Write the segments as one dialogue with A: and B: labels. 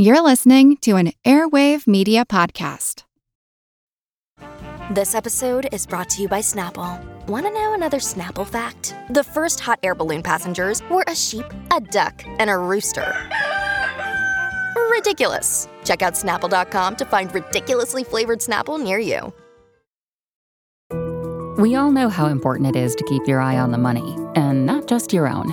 A: You're listening to an Airwave Media Podcast.
B: This episode is brought to you by Snapple. Want to know another Snapple fact? The first hot air balloon passengers were a sheep, a duck, and a rooster. Ridiculous. Check out snapple.com to find ridiculously flavored Snapple near you.
C: We all know how important it is to keep your eye on the money, and not just your own.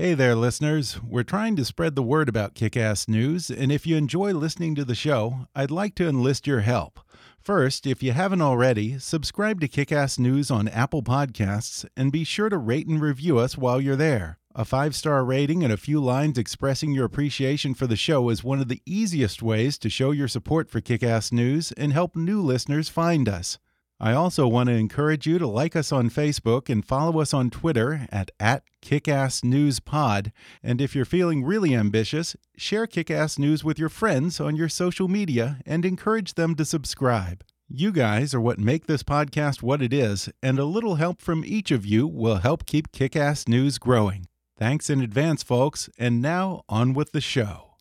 D: Hey there, listeners. We're trying to spread the word about Kick Ass News, and if you enjoy listening to the show, I'd like to enlist your help. First, if you haven't already, subscribe to Kick Ass News on Apple Podcasts and be sure to rate and review us while you're there. A five star rating and a few lines expressing your appreciation for the show is one of the easiest ways to show your support for Kick Ass News and help new listeners find us. I also want to encourage you to like us on Facebook and follow us on Twitter at, at KickassNewsPod. And if you're feeling really ambitious, share Kickass News with your friends on your social media and encourage them to subscribe. You guys are what make this podcast what it is, and a little help from each of you will help keep Kickass News growing. Thanks in advance, folks, and now on with the show.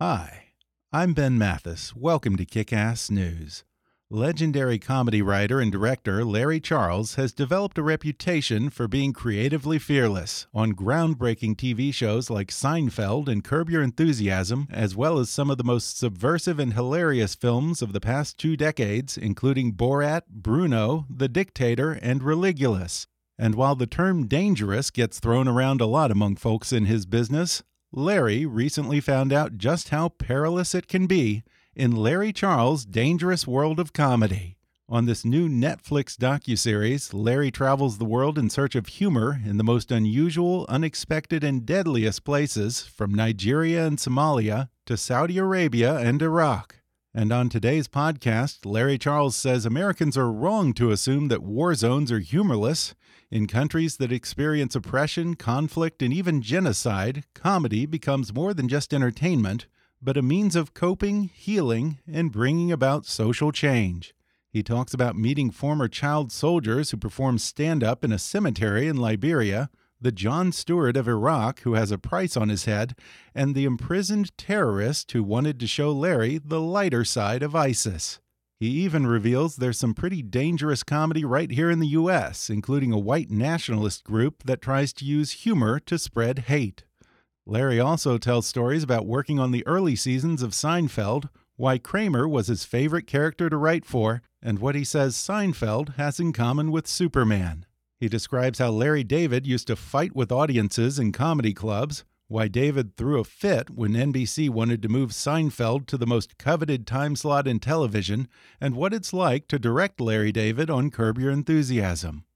D: Hi. I'm Ben Mathis. Welcome to Kick Ass News. Legendary comedy writer and director Larry Charles has developed a reputation for being creatively fearless on groundbreaking TV shows like Seinfeld and Curb Your Enthusiasm, as well as some of the most subversive and hilarious films of the past two decades, including Borat, Bruno, The Dictator, and Religulous. And while the term dangerous gets thrown around a lot among folks in his business, Larry recently found out just how perilous it can be in Larry Charles' Dangerous World of Comedy. On this new Netflix docuseries, Larry travels the world in search of humor in the most unusual, unexpected, and deadliest places, from Nigeria and Somalia to Saudi Arabia and Iraq. And on today's podcast, Larry Charles says Americans are wrong to assume that war zones are humorless. In countries that experience oppression, conflict, and even genocide, comedy becomes more than just entertainment, but a means of coping, healing, and bringing about social change. He talks about meeting former child soldiers who perform stand up in a cemetery in Liberia, the Jon Stewart of Iraq who has a price on his head, and the imprisoned terrorist who wanted to show Larry the lighter side of ISIS. He even reveals there's some pretty dangerous comedy right here in the US, including a white nationalist group that tries to use humor to spread hate. Larry also tells stories about working on the early seasons of Seinfeld, why Kramer was his favorite character to write for, and what he says Seinfeld has in common with Superman. He describes how Larry David used to fight with audiences in comedy clubs, why David threw a fit when NBC wanted to move Seinfeld to the most coveted time slot in television, and what it's like to direct Larry David on Curb Your Enthusiasm.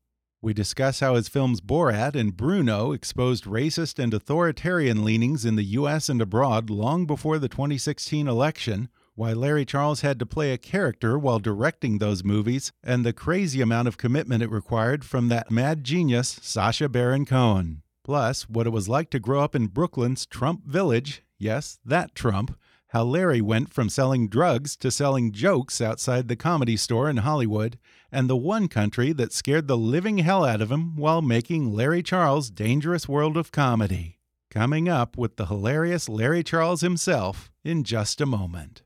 D: We discuss how his films Borat and Bruno exposed racist and authoritarian leanings in the U.S. and abroad long before the 2016 election, why Larry Charles had to play a character while directing those movies, and the crazy amount of commitment it required from that mad genius, Sacha Baron Cohen. Plus, what it was like to grow up in Brooklyn's Trump Village yes, that Trump how Larry went from selling drugs to selling jokes outside the comedy store in Hollywood, and the one country that scared the living hell out of him while making Larry Charles' Dangerous World of Comedy. Coming up with the hilarious Larry Charles himself in just a moment.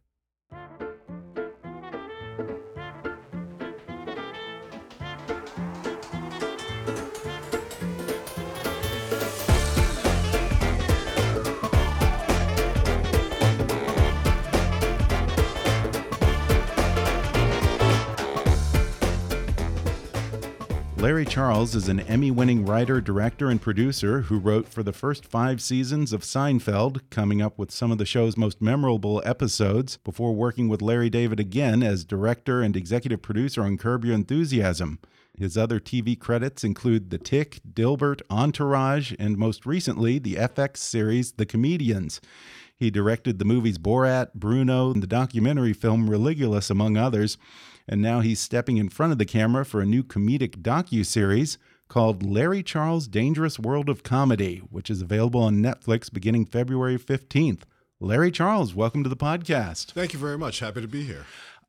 D: Larry Charles is an Emmy winning writer, director, and producer who wrote for the first five seasons of Seinfeld, coming up with some of the show's most memorable episodes, before working with Larry David again as director and executive producer on Curb Your Enthusiasm. His other TV credits include The Tick, Dilbert, Entourage, and most recently, the FX series The Comedians. He directed the movies Borat, Bruno, and the documentary film Religulous, among others. And now he's stepping in front of the camera for a new comedic docu-series called Larry Charles' Dangerous World of Comedy, which is available on Netflix beginning February 15th. Larry Charles, welcome to the podcast.
E: Thank you very much. Happy to be here.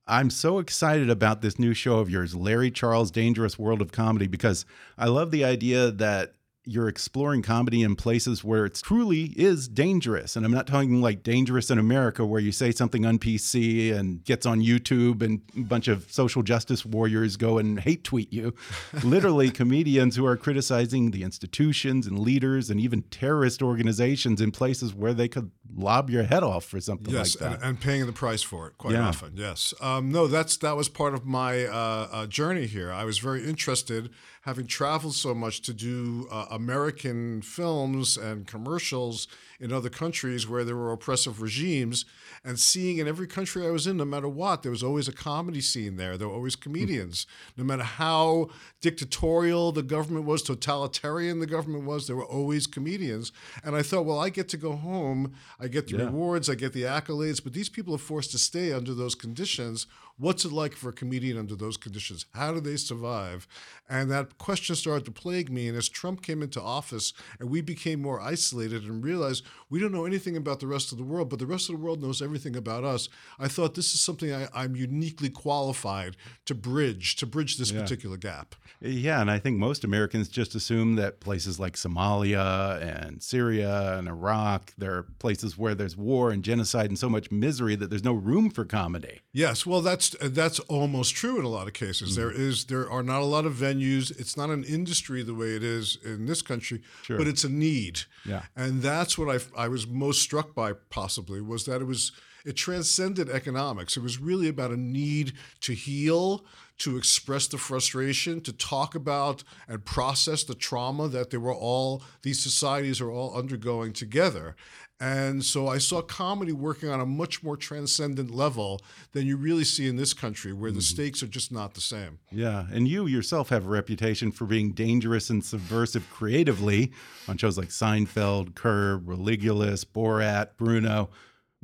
D: I'm so excited about this new show of yours, Larry Charles' Dangerous World of Comedy, because I love the idea that you're exploring comedy in places where it truly is dangerous. And I'm not talking like dangerous in America where you say something on PC and gets on YouTube and a bunch of social justice warriors go and hate tweet you. Literally, comedians who are criticizing the institutions and leaders and even terrorist organizations in places where they could lob your head off for something
E: yes,
D: like that.
E: And, and paying the price for it quite
D: Yeah.
E: often. Yes. Um, no, that's that was part of my uh, uh, journey here. I was very interested, having traveled so much, to do uh, American films and commercials in other countries where there were oppressive regimes, and seeing in every country I was in, no matter what, there was always a comedy scene there. There were always comedians. No matter how dictatorial the government was, totalitarian the government was, there were always comedians. And I thought, well, I get to go home, I get the
D: Yeah.
E: rewards, I get the accolades, but these people are forced to stay under those conditions. What's it like for a comedian under those conditions? How do they survive? And that question started to plague me. And as Trump came into office and we became more isolated and realized we don't know anything about the rest of the world, but the rest of the world knows everything about us, I thought this is something I, I'm uniquely qualified to bridge, to bridge this particular gap.
D: Yeah, and I think most Americans just assume that places like Somalia and Syria and Iraq, there are places where there's war and genocide and so much misery that there's no room for comedy.
E: Yes, well, that's that's almost true in a lot of cases. There
D: Mm-hmm.
E: is there are not a lot of venues. Use it's not an industry the way it is in this country,
D: Sure.
E: but it's a need.
D: Yeah.
E: and that's what I I was most struck by. Possibly was that it was it transcended economics. It was really about a need to heal, to express the frustration, to talk about and process the trauma that they were all these societies are all undergoing together. And so I saw comedy working on a much more transcendent level than you really see in this country, where the mm-hmm. stakes are just not the same.
D: Yeah, and you yourself have a reputation for being dangerous and subversive creatively on shows like Seinfeld, Curb, Religulous, Borat, Bruno.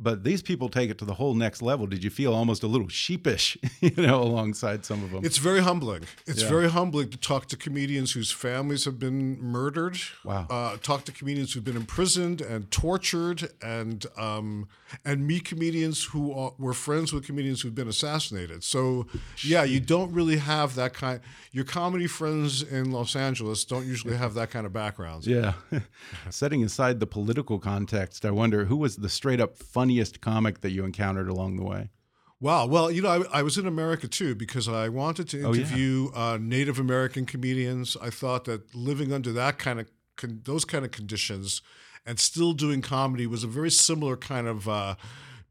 D: But these people take it to the whole next level. Did you feel almost a little sheepish, you know, alongside some of them?
E: It's very humbling. It's
D: Yeah.
E: very humbling to talk to comedians whose families have been murdered.
D: Wow.
E: Uh, talk to comedians who've been imprisoned and tortured, and um, and meet comedians who are, were friends with comedians who've been assassinated. So yeah, you don't really have that kind. Your comedy friends in Los Angeles don't usually have that kind of backgrounds.
D: Yeah. Setting aside the political context, I wonder who was the straight up funniest comic that you encountered along the way?
E: Wow. Well, you know, I, I was in America too because I wanted to
D: Oh, yeah.
E: interview uh, Native American comedians. I thought that living under that kind of con- those kind of conditions and still doing comedy was a very similar kind of uh,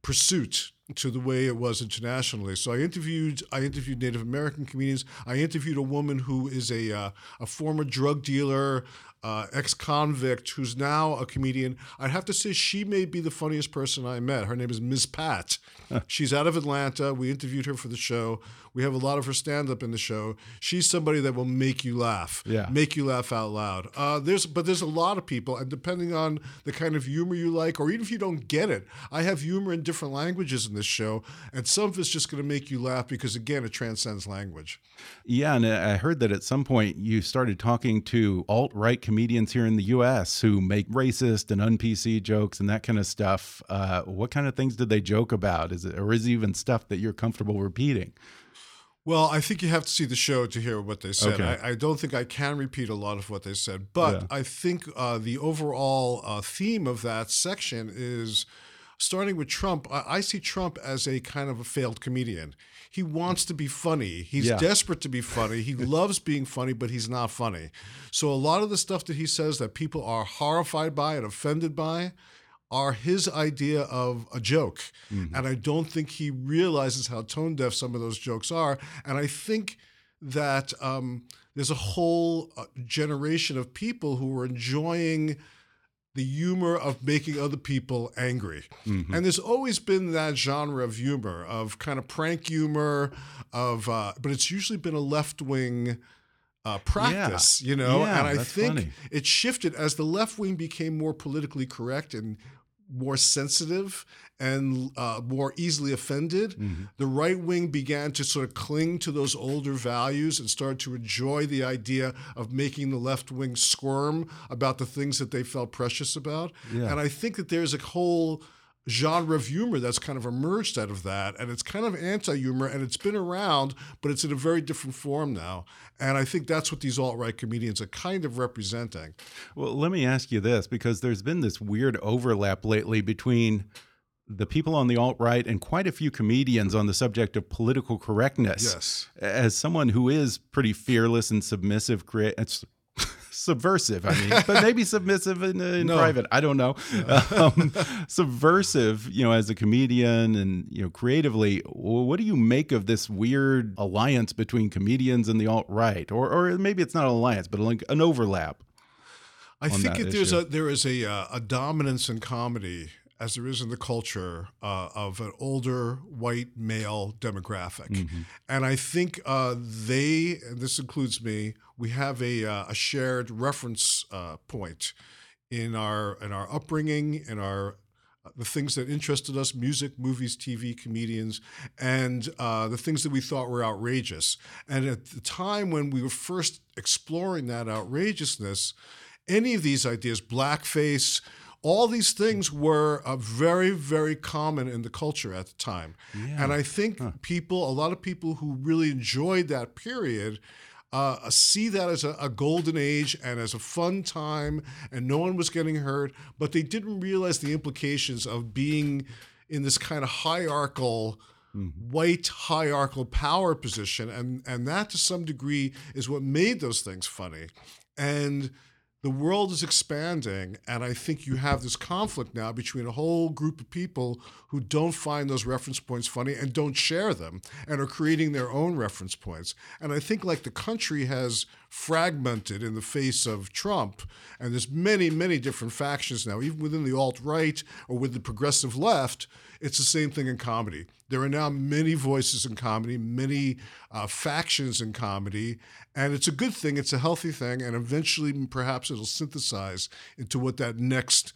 E: pursuit to the way it was internationally. So I interviewed I interviewed Native American comedians. I interviewed a woman who is a uh, a former drug dealer, uh, ex convict, who's now a comedian. I'd have to say she may be the funniest person I met. Her name is Ms. Pat. She's out of Atlanta. We interviewed her for the show. We have a lot of her stand up in the show. She's somebody that will make you laugh,
D: Yeah.
E: make you laugh out loud. Uh, there's but there's a lot of people, and depending on the kind of humor you like, or even if you don't get it, I have humor in different languages in this show, and some of it's just going to make you laugh because again, it transcends language.
D: Yeah, and I heard that at some point you started talking to alt right comedians here in the U.S. who make racist and un PC jokes and that kind of stuff. Uh, what kind of things did they joke about? Is it, or is it even stuff that you're comfortable repeating?
E: Well, I think you have to see the show to hear what they said.
D: Okay.
E: I, I don't think I can repeat a lot of what they said, but
D: Yeah.
E: I think uh, the overall uh, theme of that section is starting with Trump. I, I see Trump as a kind of a failed comedian. He wants to be funny. He's
D: Yeah.
E: desperate to be funny. He loves being funny, but he's not funny. So a lot of the stuff that he says that people are horrified by and offended by are his idea of a joke. And I don't think he realizes how tone deaf some of those jokes are. And I think that um, there's a whole uh, generation of people who are enjoying the humor of making other people angry. And there's always been that genre of humor, of kind of prank humor, of uh, but it's usually been a left wing uh, practice, you know.
D: Yeah,
E: and I think
D: funny.
E: it shifted as the left wing became more politically correct and more sensitive and uh, more easily offended.
D: Mm-hmm.
E: The right wing began to sort of cling to those older values and started to enjoy the idea of making the left wing squirm about the things that they felt precious about.
D: Yeah.
E: And I think that there's a whole genre of humor that's kind of emerged out of that. And it's kind of anti humor and it's been around, but it's in a very different form now. And I think that's what these alt right comedians are kind of representing.
D: Well, let me ask you this because there's been this weird overlap lately between the people on the alt right and quite a few comedians on the subject of political correctness.
E: Yes.
D: As someone who is pretty fearless and submissive, subversive. I mean, but maybe submissive in, in
E: No.
D: private. I don't know. Um, subversive, you know, as a comedian and you know, creatively. What do you make of this weird alliance between comedians and the alt right, or or maybe it's not an alliance, but like an overlap?
E: I think there's
D: issue.
E: a there is a uh, a dominance in comedy as there is in the culture uh, of an older white male demographic,
D: Mm-hmm.
E: and I think uh, they and this includes me. We have a uh, a shared reference uh, point in our in our upbringing, in our uh, the things that interested us music movies tv comedians and uh, the things that we thought were outrageous and at the time when we were first exploring that outrageousness any of these ideas blackface all these things were uh, very very common in the culture at the time. And i think people a lot of people who really enjoyed that period uh, see that as a, a golden age and as a fun time, and no one was getting hurt, but they didn't realize the implications of being in this kind of hierarchical, white hierarchical power position, and and that to some degree is what made those things funny, and. The world is expanding, and I think you have this conflict now between a whole group of people who don't find those reference points funny and don't share them and are creating their own reference points. And I think like the country has fragmented in the face of Trump, and there's many, many different factions now, even within the alt right or with the progressive left. It's the same thing in comedy. There are now many voices in comedy, many uh, factions in comedy, and it's a good thing. It's a healthy thing, and eventually, perhaps, it'll synthesize into what that next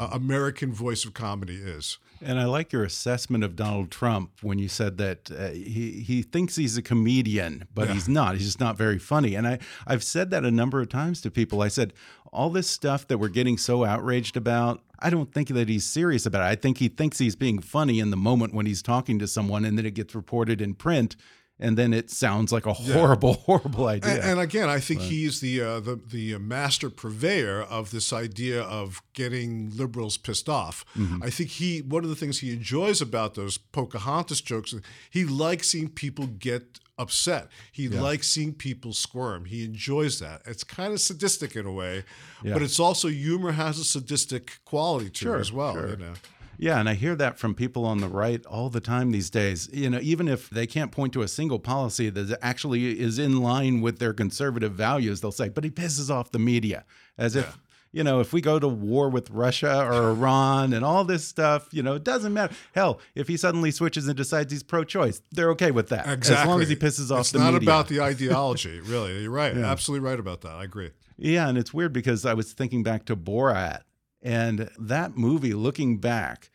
E: uh, American voice of comedy is.
D: And I like your assessment of Donald Trump when you said that uh, he he thinks he's a comedian, but he's not. He's just not very funny. And I I've said that a number of times to people. I said all this stuff that we're getting so outraged about. I don't think that he's serious about it. I think he thinks he's being funny in the moment when he's talking to someone, and then it gets reported in print, and then it sounds like a horrible, horrible idea.
E: And, and again, I think he's the uh, the the master purveyor of this idea of getting liberals pissed off. I think he one of the things he enjoys about those Pocahontas jokes, he likes seeing people get upset. He likes seeing people squirm. He enjoys that. It's kind of sadistic in a way, but it's also humor has a sadistic quality to
D: Sure,
E: it as well.
D: sure.
E: You know.
D: Yeah, and I hear that from people on the right all the time these days. You know, even if they can't point to a single policy that actually is in line with their conservative values, they'll say, "But he pisses off the media," as if. You know, if we go to war with Russia or Iran and all this stuff, you know, it doesn't matter. Hell, if he suddenly switches and decides he's pro-choice, they're okay with that,
E: Exactly.
D: as long as he pisses off
E: it's
D: the media.
E: It's not about the ideology, really. You're right. Absolutely right about that. I agree.
D: Yeah, and it's weird because I was thinking back to Borat and that movie, looking back,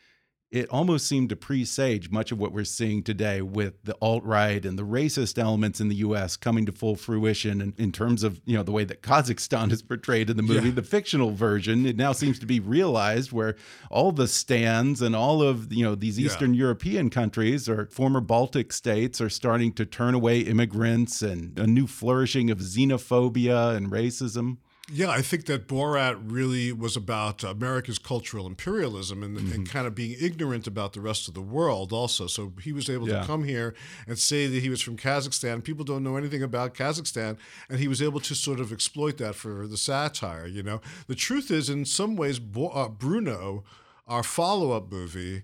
D: it almost seemed to presage much of what we're seeing today with the alt right and the racist elements in the U.S. coming to full fruition. And in terms of you know the way that Kazakhstan is portrayed in the movie,
E: Yeah.
D: the fictional version, it now seems to be realized where all the stands and all of you know these
E: Yeah.
D: Eastern European countries or former Baltic states are starting to turn away immigrants and a new flourishing of xenophobia and racism.
E: Yeah, I think that Borat really was about America's cultural imperialism and,
D: Mm-hmm.
E: and kind of being ignorant about the rest of the world, also. So he was able
D: Yeah.
E: to come here and say that he was from Kazakhstan. People don't know anything about Kazakhstan, and he was able to sort of exploit that for the satire. You know, the truth is, in some ways, Bo- uh, Bruno, our follow-up movie,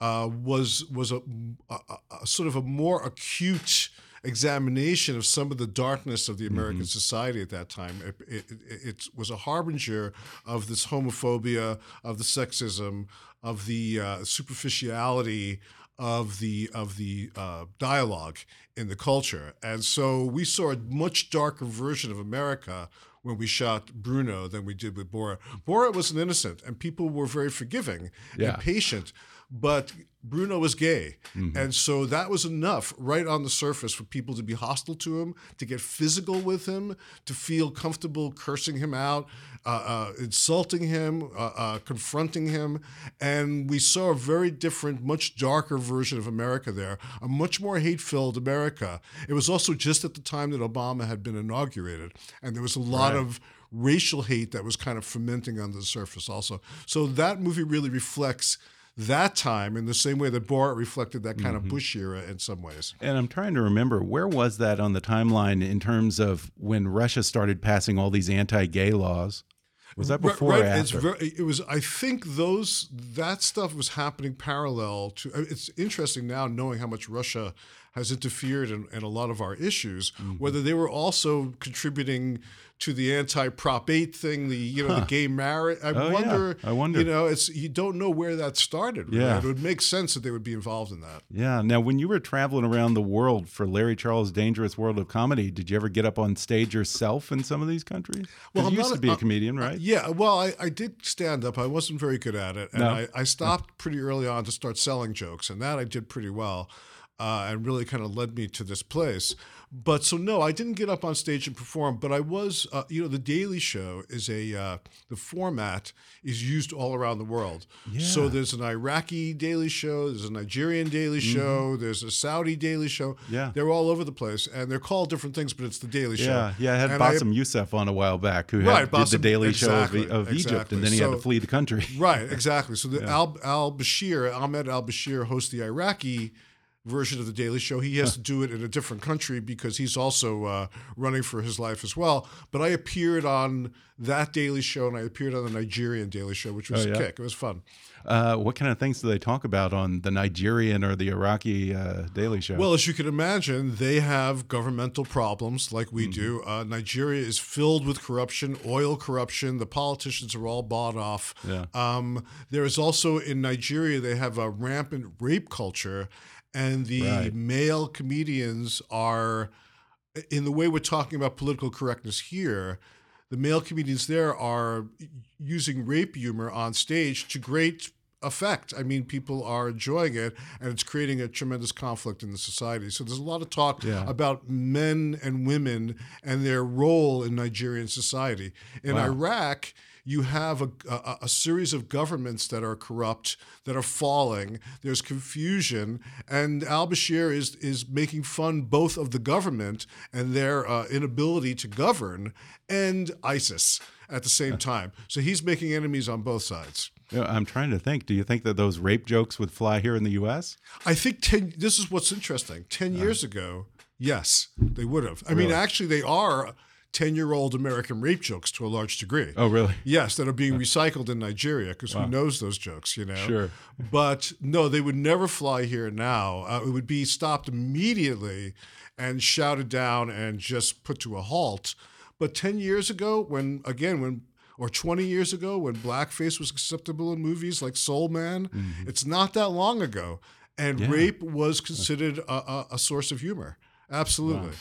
E: uh, was was a, a- a sort of a more acute examination of some of the darkness of the American society at that time. It, it, it, was a harbinger of this homophobia, of the sexism, of the uh, superficiality of the of the uh, dialogue in the culture, and so we saw a much darker version of America when we shot Bruno than we did with Borat. Borat was an innocent, and people were very forgiving
D: Yeah.
E: and patient, but Bruno was gay, and so that was enough right on the surface for people to be hostile to him, to get physical with him, to feel comfortable cursing him out, uh, uh, insulting him, uh, uh, confronting him, and we saw a very different, much darker version of America there, a much more hate-filled America. It was also just at the time that Obama had been inaugurated, and there was a lot
D: Right.
E: of racial hate that was kind of fermenting under the surface also. So that movie really reflects that time in the same way that Borat reflected that kind of Bush era in some ways.
D: And I'm trying to remember where was that on the timeline in terms of when Russia started passing all these anti-gay laws? Was that before
E: right,
D: or
E: It's
D: after?
E: very, it was. I think those that stuff was happening parallel to. It's interesting now knowing how much Russia has interfered in, in a lot of our issues.
D: Mm-hmm.
E: Whether they were also contributing to the anti-prop eight thing, the you know the gay marriage. I
D: Oh, yeah.
E: wonder.
D: I wonder.
E: You know, it's you don't know where that started. really.
D: Yeah.
E: it would make sense that they would be involved in that.
D: Yeah. Now, when you were traveling around the world for Larry Charles' Dangerous World of Comedy, did you ever get up on stage yourself in some of these countries? Well, you used to be
E: a-
D: a uh, comedian, uh, right?
E: Yeah, well, I, I did stand up. I wasn't very good at it, and
D: No.
E: I, I stopped pretty early on to start selling jokes, and that I did pretty well, uh, and really kind of led me to this place. But so no, I didn't get up on stage and perform, but I was, uh, you know, the Daily Show is a uh, the format is used all around the world.
D: Yeah.
E: So there's an Iraqi Daily Show, there's a Nigerian Daily Show, there's a Saudi Daily Show.
D: Mm-hmm. Yeah.
E: they're all over the place, and they're called different things, but it's the Daily Show.
D: Yeah, yeah. I had
E: And I-
D: Bassem Youssef on a while back who
E: Right,
D: had, did the Daily Show of,
E: exactly,
D: Egypt, and then he had to flee the country.
E: Right, exactly. So the Al Al Bashir, Ahmed Al Bashir, hosts the Iraqi version of the Daily Show. He has to do it in a different country because he's also uh, running for his life as well. But I appeared on that Daily Show and I appeared on the Nigerian Daily Show, which was
D: Oh,
E: a kick. It was fun.
D: Uh, what kind of things do they talk about on the Nigerian or the Iraqi uh, Daily Show?
E: Well, as you can imagine, they have governmental problems like we do. Uh, Nigeria is filled with corruption, oil corruption. The politicians are all bought off.
D: Yeah.
E: Um, there is also in Nigeria, they have a rampant rape culture, and the
D: Right.
E: male comedians are, in the way we're talking about political correctness here, the male comedians there are using rape humor on stage to great effect. I mean, people are enjoying it, and it's creating a tremendous conflict in the society. So there's a lot of talk
D: Yeah.
E: about men and women and their role in Nigerian society. In
D: Wow.
E: Iraq, you have a, a, a series of governments that are corrupt, that are falling. There's confusion, and Al Bashir is is making fun both of the government and their uh, inability to govern, and ISIS at the same time. So he's making enemies on both sides.
D: Yeah, I'm trying to think. Do you think that those rape jokes would fly here in the U.S.?
E: I think ten. This is what's interesting. 10 years ago, yes, they would have. I mean, actually, they are ten-year-old American rape jokes to a large degree.
D: Oh, really?
E: Yes, that are being recycled in Nigeria because who knows those jokes, you know?
D: Sure.
E: But no, they would never fly here now. Uh, it would be stopped immediately and shouted down and just put to a halt. But 10 years ago, when, again, when, or 20 years ago, when blackface was acceptable in movies like Soul Man, it's not that long ago. And
D: Mm-hmm. Yeah.
E: rape was considered a, a, a source of humor. Absolutely.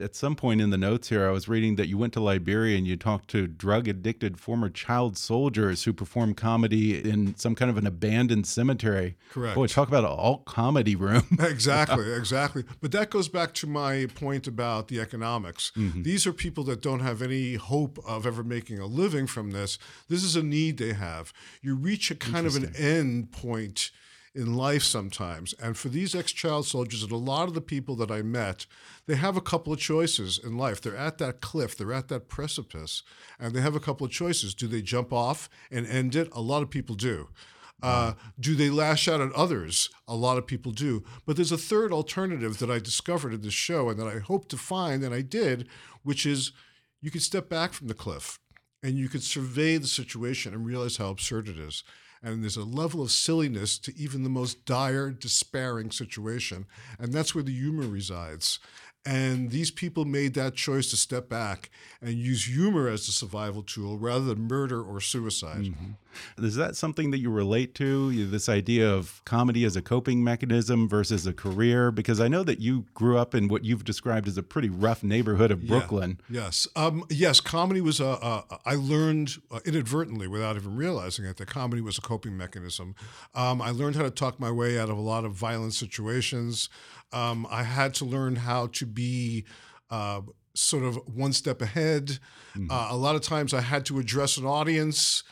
D: At some point in the notes here, I was reading that you went to Liberia and you talked to drug addicted former child soldiers who perform comedy in some kind of an abandoned cemetery.
E: Correct.
D: Boy, talk about an alt comedy room.
E: exactly, exactly. But that goes back to my point about the economics. Mm-hmm. These are people that don't have any hope of ever making a living from this. This is a need they have. You reach a kind of an end point in life sometimes. And for these ex child soldiers and a lot of the people that I met, they have a couple of choices in life. They're at that cliff, they're at that precipice, and they have a couple of choices. Do they jump off and end it? A lot of people do. Uh, do they lash out at others? A lot of people do. But there's a third alternative that I discovered in this show and that I hope to find, and I did, which is you can step back from the cliff and you can survey the situation and realize how absurd it is. And there's a level of silliness to even the most dire, despairing situation. And that's where the humor resides. And these people made that choice to step back and use humor as a survival tool rather than murder or suicide.
D: Is that something that you relate to? This idea of comedy as a coping mechanism versus a career? Because I know that you grew up in what you've described as a pretty rough neighborhood of Brooklyn.
E: Yeah. Yes. Um, yes. Comedy was a. a I learned uh, inadvertently, without even realizing it, that comedy was a coping mechanism. Um, I learned how to talk my way out of a lot of violent situations. Um, I had to learn how to be. Uh, sort of one step ahead. Mm-hmm. Uh, a lot of times I had to address an audience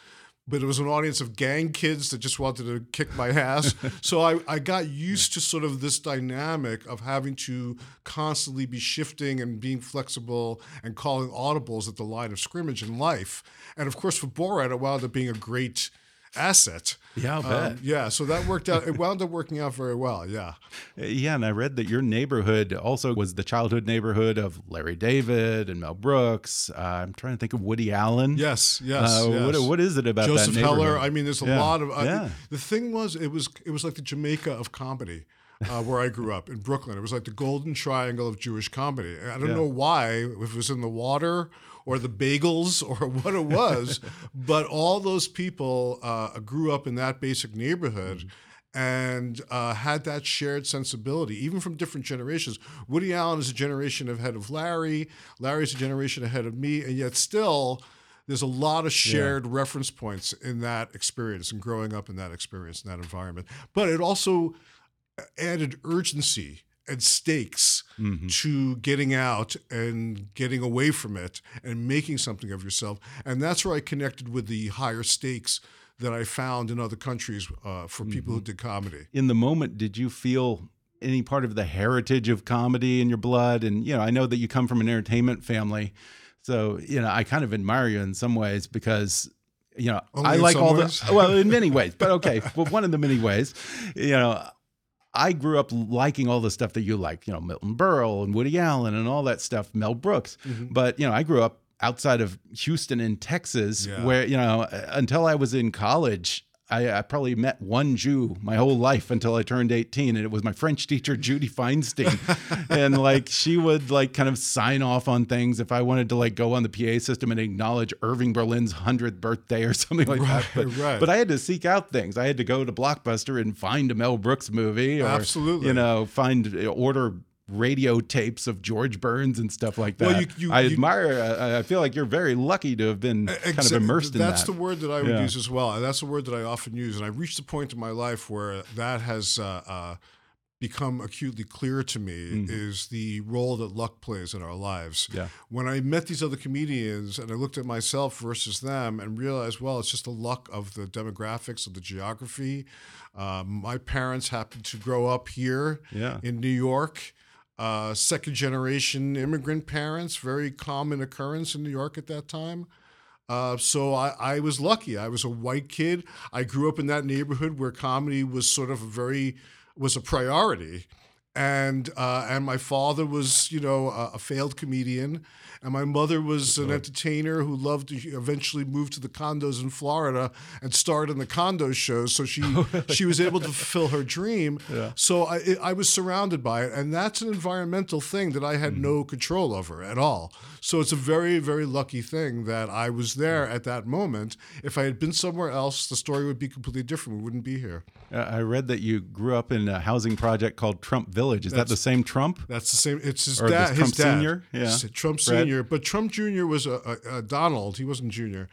E: but it was an audience of gang kids that just wanted to kick my ass. so I, I got used to sort of this dynamic of having to constantly be shifting and being flexible and calling audibles at the line of scrimmage in life. And of course, for Borat, it wound up being a great asset.
D: Yeah, I'll bet.
E: Um, yeah, so that worked out. It wound up working out very well. Yeah.
D: Yeah, and I read that your neighborhood also was the childhood neighborhood of Larry David and Mel Brooks. Uh, I'm trying to think of Woody Allen.
E: Yes, yes. Uh,
D: yes. What, what is it about
E: Joseph Heller? I mean, there's a
D: yeah.
E: lot of. Uh,
D: yeah.
E: The thing was, it was it was like the Jamaica of comedy. Uh, where I grew up in Brooklyn. It was like the golden triangle of Jewish comedy. I don't
D: Yeah.
E: know why, if it was in the water or the bagels or what it was, but all those people uh, grew up in that basic neighborhood. And uh, had that shared sensibility, even from different generations. Woody Allen is a generation ahead of Larry. Larry's a generation ahead of me, and yet still, there's a lot of shared reference points in that experience and growing up in that experience in that environment. But it also added urgency and stakes
D: Mm-hmm.
E: to getting out and getting away from it and making something of yourself. And that's where I connected with the higher stakes that I found in other countries uh, for people who
D: Mm-hmm.
E: did comedy.
D: In the moment, did you feel any part of the heritage of comedy in your blood? And, you know, I know that you come from an entertainment family. So, you know, I kind of admire you in some ways because you know,
E: Only
D: I like all
E: ways?
D: the well, in many ways, but okay, well, one of the many ways, you know, I grew up liking all the stuff that you like, you know, Milton Berle and Woody Allen and all that stuff, Mel Brooks.
E: Mm-hmm.
D: But you know, I grew up outside of Houston in Texas,
E: Yeah.
D: where you know, until I was in college. I, I probably met one Jew my whole life until I turned 18, and it was my French teacher, Judy Feinstein. and like she would like kind of sign off on things if I wanted to like go on the PA system and acknowledge Irving Berlin's 100th birthday or something like that. But,
E: right.
D: but I had to seek out things. I had to go to Blockbuster and find a Mel Brooks movie, or
E: Absolutely.
D: you know, find order radio tapes of George Burns and stuff like that.
E: Well, you- you-
D: I admire. I I feel like you're very lucky to have been kind of immersed in that.
E: that's the word that I would
D: Yeah.
E: use as well. And that's the word that I often use. And I reached a point in my life where that has uh, uh, become acutely clear to me is the role that luck plays in our lives.
D: Yeah.
E: When I met these other comedians and I looked at myself versus them and realized, well, it's just the luck of the demographics of the geography. Um, my parents happened to grow up here
D: Yeah.
E: in New York. Uh, second generation immigrant parents, very common occurrence in New York at that time. Uh, so I, I was lucky. I was a white kid. I grew up in that neighborhood where comedy was sort of a very was a priority, and uh, and my father was you know a, a failed comedian, and my mother was an entertainer who loved to eventually move to the condos in Florida and starred in the condo shows. So she she was able to fulfill her dream. Yeah. So I I was surrounded by it, and that's an environmental thing that I had no control over at all. So it's a very very lucky thing that I was there at that moment. If I had been somewhere else, the story would be completely different. We wouldn't be here.
D: Uh, I read that you grew up in a housing project called Trump Village. Is that the same Trump?
E: That's the same. It's his
D: Or
E: dad. his
D: Trump
E: dad.
D: Senior? Yeah.
E: Trump? Senior. But Trump Junior was a, a, a Donald. He wasn't Junior.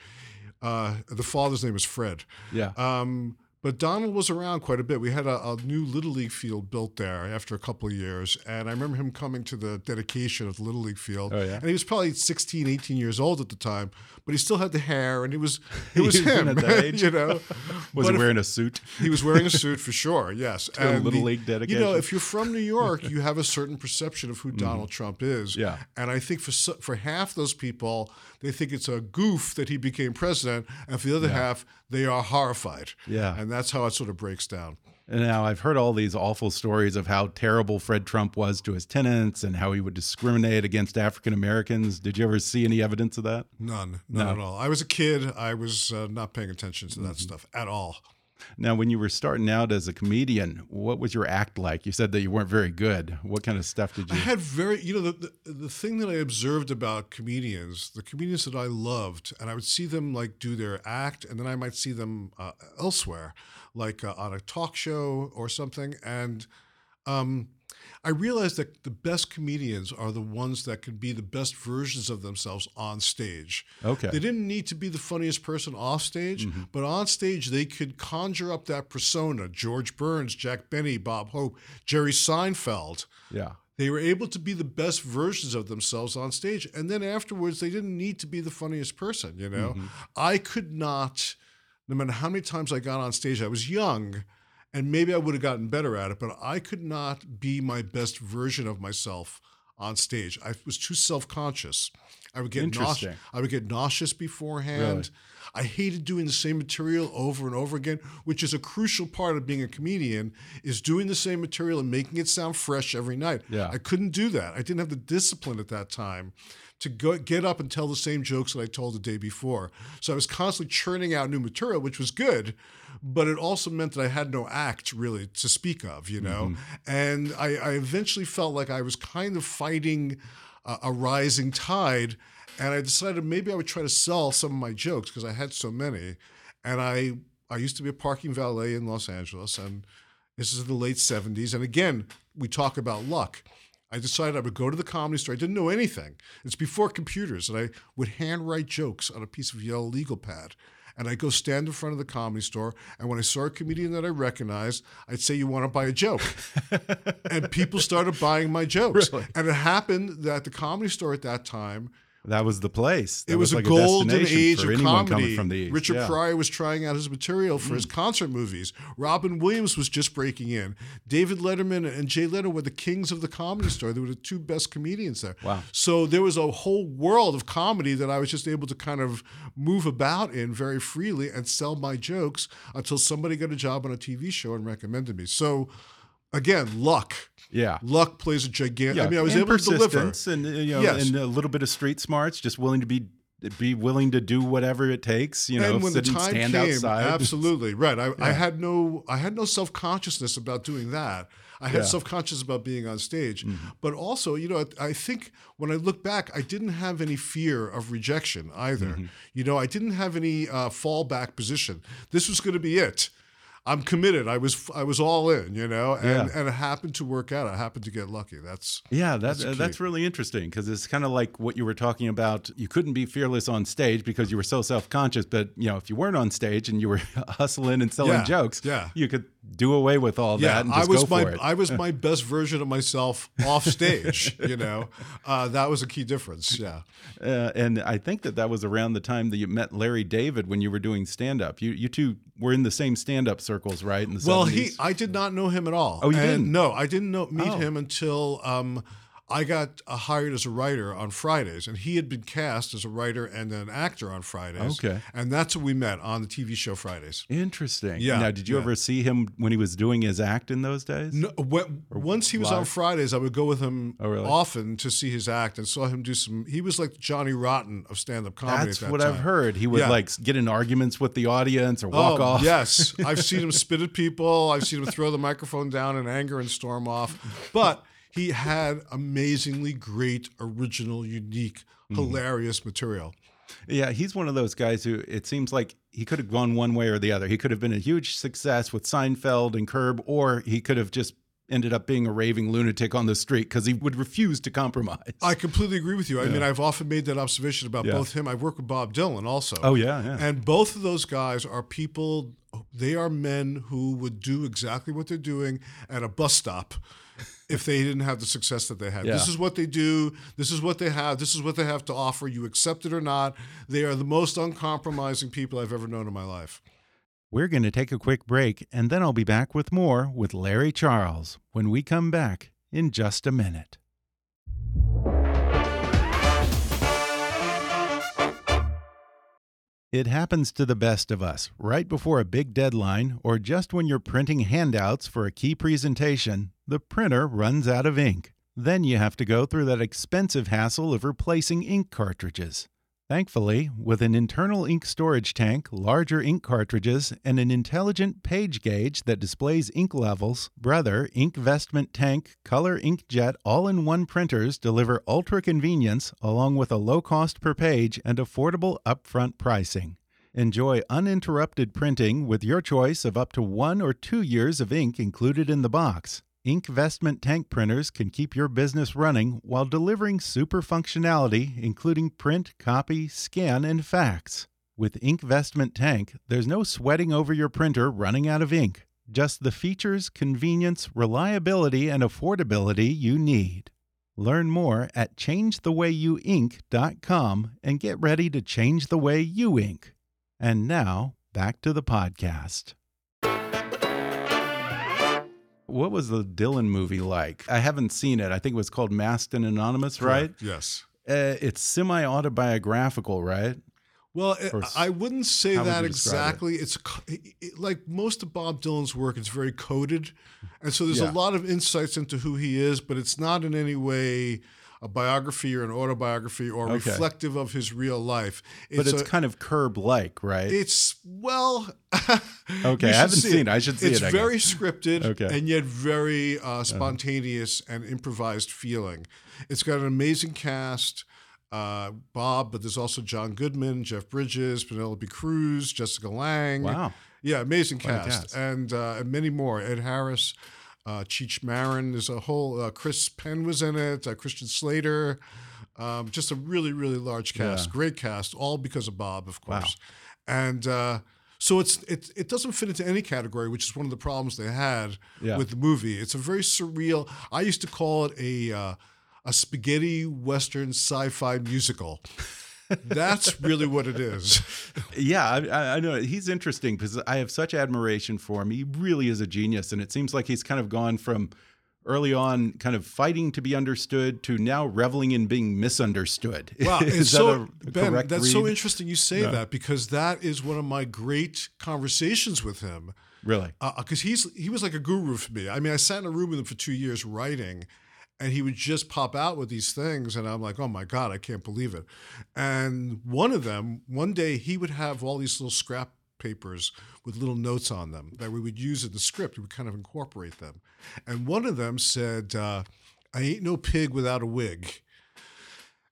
E: Uh, the father's name was Fred.
D: Yeah.
E: Um, but Donald was around quite a bit. We had a, a new Little League field built there after a couple of years. And I remember him coming to the dedication of the Little League field.
D: Oh, yeah?
E: And he was probably 16, 18 years old at the time, but he still had the hair and it was it was
D: He was
E: him,
D: at that age?
E: you know.
D: Was
E: But
D: he
E: if-
D: wearing a suit?
E: he was wearing a suit for sure. Yes,
D: a
E: and
D: Little
E: the-
D: League
E: You know, if you're from New York, you have a certain perception of who Donald Trump is.
D: Mm-hmm. Yeah.
E: and I think for for half those people, they think it's a goof that he became president, and for the other half, they are horrified.
D: Yeah.
E: and that's how it sort of breaks down.
D: And now I've heard all these awful stories of how terrible Fred Trump was to his tenants and how he would discriminate against African Americans. Did you ever see any evidence of that?
E: None, none
D: No.
E: at all. I was a kid. I was uh, not paying attention to that
D: Mm-hmm.
E: stuff at all.
D: Now, when you were starting out as a comedian, what was your act like? You said that you weren't very good. What kind of stuff did you?
E: I had very, you know, the, the, the thing that I observed about comedians, the comedians that I loved, and I would see them like do their act, and then I might see them uh, elsewhere, like uh, on a talk show or something, and um, I realized that the best comedians are the ones that can be the best versions of themselves on stage.
D: Okay.
E: They didn't need to be the funniest person off stage,
D: Mm-hmm.
E: but on stage they could conjure up that persona. George Burns, Jack Benny, Bob Hope, Jerry Seinfeld.
D: yeah.
E: They were able to be the best versions of themselves on stage. And then afterwards, they didn't need to be the funniest person, you know? I could not, no matter how many times I got on stage, I was young and maybe I would have gotten better at it, but I could not be my best version of myself on stage. I was too self-conscious. I would get nauseous. I would get nauseous beforehand. I hated doing the same material over and over again, which is a crucial part of being a comedian, is doing the same material and making it sound fresh every night.
D: Yeah.
E: I couldn't do that. I didn't have the discipline at that time to go get up and tell the same jokes that I told the day before. So I was constantly churning out new material, which was good, but it also meant that I had no act really to speak of, you know. Mm-hmm. And I, I eventually felt like I was kind of fighting a, a rising tide, and I decided maybe I would try to sell some of my jokes because I had so many. And I I used to be a parking valet in Los Angeles, and this is in the late 70s. And again, we talk about luck. I decided I would go to the comedy store. I didn't know anything. It's before computers, and I would handwrite jokes on a piece of yellow legal pad. And I'd go stand in front of the comedy store, and when I saw a comedian that I recognized, I'd say, "You want to buy a joke?" and people started buying my jokes. Really? And it happened that the comedy store at that time
D: That was the place. That
E: it was,
D: like
E: a golden
D: destination
E: age of comedy.
D: coming from the East.
E: Richard
D: yeah. Mm.
E: Pryor was trying out his material for his concert movies. Robin Williams was just breaking in. David Letterman and Jay Leno were the kings of the comedy store. They were the two best comedians there.
D: Wow.
E: So there was a whole world of comedy that I was just able to kind of move about in very freely and sell my jokes until somebody got a job on a TV show and recommended me. So again, luck.
D: Yeah.
E: Luck plays a gigantic.
D: Yeah,
E: I mean, I was
D: and
E: able to deliver.
D: and uh, you know,
E: Yes.
D: and a little bit of street smarts, just willing to be be willing to do whatever it takes. You know,
E: and when the time
D: stand
E: came,
D: outside.
E: absolutely right. I, I had no, I had no self consciousness about doing that. I had
D: Yeah.
E: Self conscious about being on stage, but also, you know, I think when I look back, I didn't have any fear of rejection either.
D: Mm-hmm.
E: You know, I didn't have any uh, fallback position. This was going to be it. I'm committed. I was, I was all in. You know, and
D: Yeah.
E: and it happened to work out. I happened to get lucky. That's
D: Yeah, that,
E: That's
D: uh, that's, really interesting because it's kind of like what you were talking about. You couldn't be fearless on stage because you were so self conscious. But you know, if you weren't on stage and you were hustling and selling
E: Yeah,
D: jokes,
E: yeah.
D: you could do away with all that and
E: I was
D: go
E: my
D: for it.
E: I was my best version of myself off stage. you know, uh, that was a key difference. Yeah.
D: Uh, and I think that that was around the time that you met Larry David when you were doing stand up. You you two were in the same stand up circles, right? In the
E: Well,
D: 70s?
E: he I did not know him at all.
D: Oh, you
E: And
D: didn't?
E: No, I didn't know meet
D: Oh.
E: him until um, I got hired as a writer on Fridays, and he had been cast as a writer and an actor on Fridays.
D: Okay.
E: and that's when we met on the TV show Fridays.
D: Interesting.
E: Yeah,
D: Now, did you
E: yeah.
D: ever see him when he was doing his act in those days?
E: No, when, once he was on? Fridays, I would go with him
D: Oh, really?
E: often to see his act, and saw him do some. He was like Johnny Rotten of stand-up comedy.
D: That's
E: at that
D: what
E: time.
D: I've heard. He would
E: Yeah.
D: like get in arguments with the audience or walk
E: oh,
D: off.
E: Yes, I've seen him spit at people. I've seen him throw the microphone down in anger and storm off. But he had amazingly great, original, unique,
D: Mm-hmm.
E: hilarious material.
D: Yeah, he's one of those guys who it seems like he could have gone one way or the other. He could have been a huge success with Seinfeld and Curb, or he could have just ended up being a raving lunatic on the street because he would refuse to compromise.
E: I completely agree with you. I mean, I've often made that observation about
D: Yeah.
E: both him. I've worked with Bob Dylan also.
D: oh yeah, yeah.
E: And both of those guys are people, they are men who would do exactly what they're doing at a bus stop if they didn't have the success that they had. This is what they do. This is what they have. This is what they have to offer. You accept it or not. They are the most uncompromising people I've ever known in my life.
D: We're going to take a quick break, and then I'll be back with more with Larry Charles when we come back in just a minute. It happens to the best of us right before a big deadline or just when you're printing handouts for a key presentation, the printer runs out of ink. Then you have to go through that expensive hassle of replacing ink cartridges. Thankfully, with an internal ink storage tank, larger ink cartridges, and an intelligent page gauge that displays ink levels, Brother INKvestment Tank Color Inkjet all in one printers deliver ultra convenience along with a low cost per page and affordable upfront pricing. Enjoy uninterrupted printing with your choice of up to one or two years of ink included in the box. INKvestment tank printers can keep your business running while delivering super functionality, including print, copy, scan, and fax. With INKvestment tank, there's no sweating over your printer running out of ink, just the features, convenience, reliability, and affordability you need. Learn more at changethe.way.you.ink.com and get ready to change the way you ink. And now, back to the podcast. What was the Dylan movie like? I haven't seen it. I think it was called Masked and Anonymous, right?
E: Correct, Yes.
D: Uh, it's semi autobiographical, right?
E: Well, it- I wouldn't say
D: how would
E: that
D: it?
E: exactly. It's it- it- like most of Bob Dylan's work; it's very coded, and so there's
D: Yeah.
E: a lot of insights into who he is, but it's not in any way a biography or an autobiography or
D: Okay.
E: reflective of his real life.
D: But it's
E: a-
D: kind of curb like, right?
E: It's well.
D: Okay, I haven't
E: see
D: seen it. I should see
E: it's
D: it, I
E: very scripted
D: Okay. Uh-huh.
E: and yet very uh, spontaneous and improvised feeling. It's got an amazing cast. Uh, Bob, but there's also John Goodman, Jeff Bridges, Penelope Cruz, Jessica Lange.
D: Wow.
E: Yeah, amazing cast.
D: cast.
E: And, uh, and many more. Ed Harris, uh, Cheech Marin. There's a whole, uh, Chris Penn was in it, uh, Christian Slater. Um, just a really, really large cast.
D: Yeah.
E: Great cast, all because of Bob, of
D: Wow.
E: course. And uh, so it's it, it doesn't fit into any category, which is one of the problems they had
D: Yeah.
E: with the movie. It's a very surreal. I used to call it a uh, a spaghetti western sci-fi musical. That's really what it is.
D: Yeah, I, I- know he's interesting because I have such admiration for him. He really is a genius, and it seems like he's kind of gone from early on, kind of fighting to be understood, to now reveling in being misunderstood.
E: Wow,
D: that
E: so
D: a
E: Ben, that's so interesting you say
D: Yeah.
E: that because that is one of my great conversations with him.
D: Really?
E: Uh, uh, because he's he was like a guru for me. I mean, I sat in a room with him for two years writing, and he would just pop out with these things, and I'm like, oh my god, I can't believe it. And one of them, one day, he would have all these little scrap papers with little notes on them that we would use in the script. We would kind of incorporate them, and one of them said, uh, "I ain't no pig without a wig."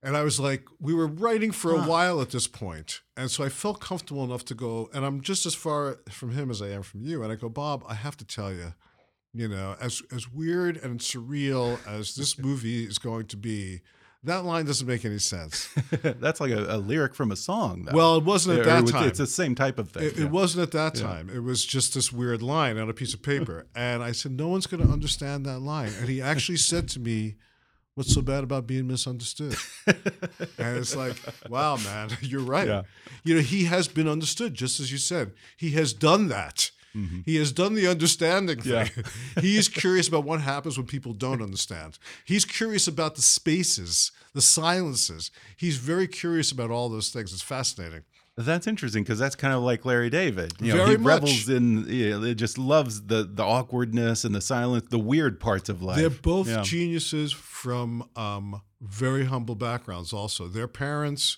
E: And I was like, we were writing for a while at this point. And so I felt comfortable enough to go, and I'm just as far from him as I am from you. And I go, Bob, I have to tell you, you know, as as weird and surreal as this movie is going to be, that line doesn't make any sense.
D: That's like a, a lyric from a song. Though.
E: Well, it wasn't at that
D: it's-
E: time.
D: It's the same type of thing.
E: It,
D: yeah.
E: it wasn't at that time. It was just this weird line on a piece of paper. and I said, no one's going to understand that line. And he actually said to me, what's so bad about being misunderstood? and it's like, wow, man, you're right.
D: Yeah.
E: You know, he has been understood, just as you said. He has done that. He has done the understanding thing.
D: Mm-hmm. Yeah.
E: he is curious about what happens when people don't understand. He's curious about the spaces, the silences. He's very curious about all those things. It's fascinating.
D: That's interesting because that's kind of like Larry David. You know,
E: Very
D: he
E: much.
D: revels in, you know, it just loves the the awkwardness and the silence, the weird parts of life.
E: They're both
D: Yeah.
E: geniuses from um, very humble backgrounds. Also, their parents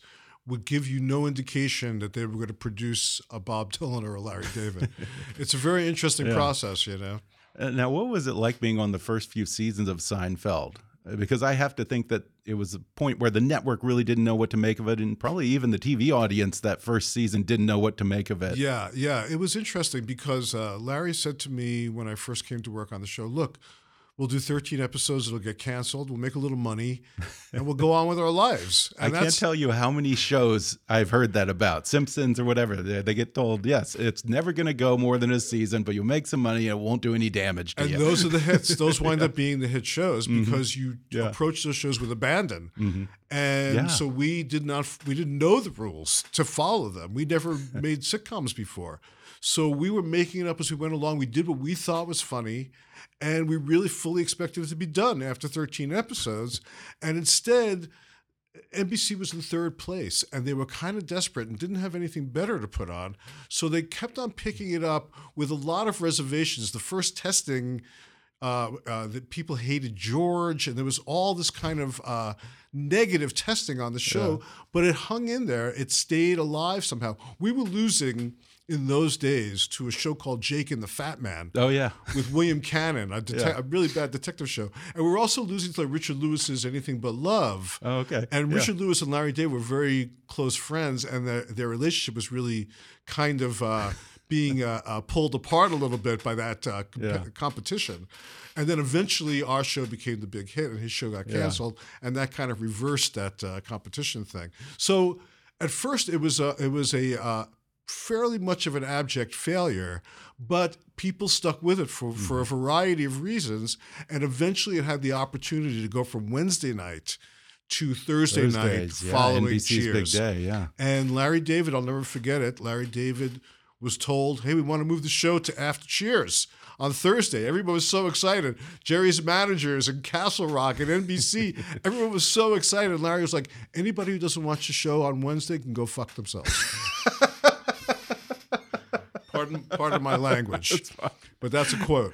E: would give you no indication that they were going to produce a Bob Dylan or a Larry David. it's a very interesting
D: Yeah.
E: process, you know.
D: Uh, Now, what was it like being on the first few seasons of Seinfeld? Uh, Because I have to think that it was a point where the network really didn't know what to make of it, and probably even the TV audience that first season didn't know what to make of it.
E: Yeah, yeah. It was interesting because uh, Larry said to me when I first came to work on the show, look, we'll do 13 episodes, it'll get canceled, we'll make a little money, and we'll go on with our lives.
D: I can't tell you how many shows I've heard that about Simpsons or whatever. They, they get told, yes, it's never going to go more than a season, but you'll make some money and it won't do any damage to
E: And
D: you.
E: those are the hits. Those wind up being the hit shows because you
D: Mm-hmm. Yeah. Mm-hmm.
E: approach those shows with abandon. And
D: Yeah.
E: so we did not we didn't know the rules to follow them. We never made sitcoms before. So we were making it up as we went along. We did what we thought was funny, and we really fully expected it to be done after 13 episodes. And instead, NBC was in third place and they were kind of desperate and didn't have anything better to put on. So they kept on picking it up with a lot of reservations. The first testing uh, uh, that people hated George, and there was all this kind of uh, negative testing on the show. But it hung in there. It stayed alive somehow. We were losing in those days to a show called Jake and the Fat Man
D: Oh yeah.
E: with William Cannon, a,
D: Yeah.
E: a really bad detective show. And we were also losing to like Richard Lewis's Anything But Love.
D: Oh, okay.
E: And
D: Yeah.
E: Richard Lewis and Larry David were very close friends, and their, their relationship was really kind of uh, being uh, uh, pulled apart a little bit by that uh, comp-
D: Yeah.
E: competition. And then eventually our show became the big hit, and his show got
D: Yeah.
E: canceled, and that kind of reversed that uh, competition thing. So at first it was a, it was a uh, fairly much of an abject failure, but people stuck with it for, for a
D: Mm-hmm.
E: variety of reasons, and eventually it had the opportunity to go from Wednesday night to Thursday night
D: Thursdays, yeah,
E: following
D: NBC's
E: Cheers.
D: big day. Yeah.
E: And Larry David, I'll never forget it. Larry David was told, "Hey, we want to move the show to after Cheers on Thursday." Everybody was so excited. Jerry's managers and Castle Rock and NBC, everyone was so excited. Larry was like, "Anybody who doesn't watch the show on Wednesday can go fuck themselves." pardon, of my language, but that's a quote.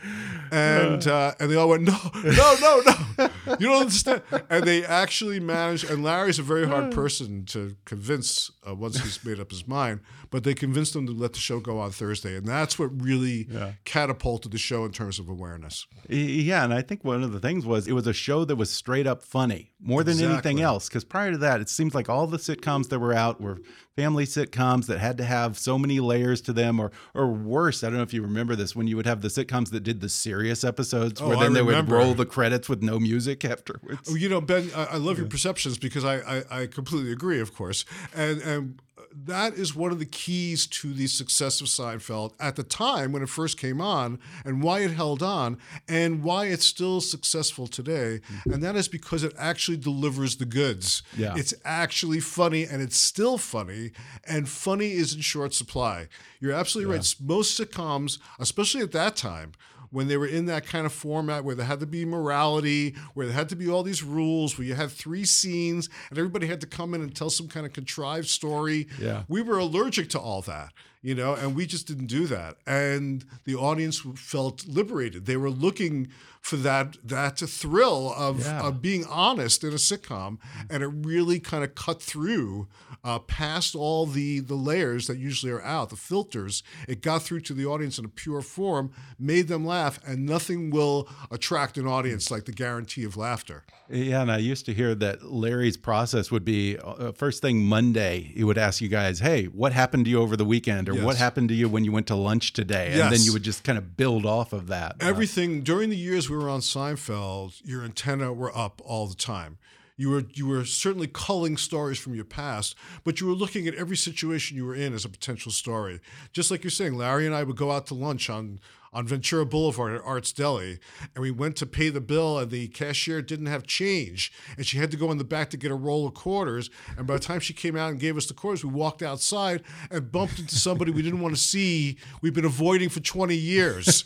E: And uh, and they all went, "No, no, no, no! You don't understand." And they actually managed. And Larry's a very hard person to convince uh, once he's made up his mind. But they convinced him to let the show go on Thursday, and that's what really catapulted the show in terms of awareness.
D: Yeah, and I think one of the things was it was a show that was straight up funny more than anything else. Because prior to that, it seems like all the sitcoms that were out were family sitcoms that had to have so many layers to them, or or worse. I don't know if you remember this when you would have the sitcoms that did the serious episodes, where
E: Oh,
D: then
E: I
D: they would roll the credits with no music afterwards.
E: Oh, You know, Ben, I, I love your perceptions because I, I, I completely agree, of course. And, and that is one of the keys to the success of Seinfeld at the time when it first came on and why it held on and why it's still successful today. Mm-hmm. And that is because it actually delivers the goods.
D: Yeah.
E: It's actually funny and it's still funny. And funny is in short supply. You're absolutely right. Most sitcoms, especially at that time, when they were in that kind of format where there had to be morality, where there had to be all these rules, where you had three scenes and everybody had to come in and tell some kind of contrived story.
D: Yeah.
E: We were allergic to all that, you know, and we just didn't do that. And the audience felt liberated. They were looking for that that thrill of,
D: Yeah.
E: of being honest in a sitcom, and it really kind of cut through uh, past all the the layers that usually are out, the filters. It got through to the audience in a pure form, made them laugh, and nothing will attract an audience like the guarantee of laughter.
D: Yeah, and I used to hear that Larry's process would be uh, first thing Monday, he would ask you guys, "Hey, what happened to you over the weekend?" or
E: Yes.
D: "What happened to you when you went to lunch today?" And then you would just kind of build off of that. Uh,
E: Everything during the years we were on Seinfeld, your antenna were up all the time. You were you were certainly culling stories from your past, but you were looking at every situation you were in as a potential story. Just like you're saying, Larry and I would go out to lunch on on Ventura Boulevard at Art's Deli, and we went to pay the bill, and the cashier didn't have change, and she had to go in the back to get a roll of quarters. And by the time she came out and gave us the quarters, we walked outside and bumped into somebody we didn't want to see. We've been avoiding for 20 years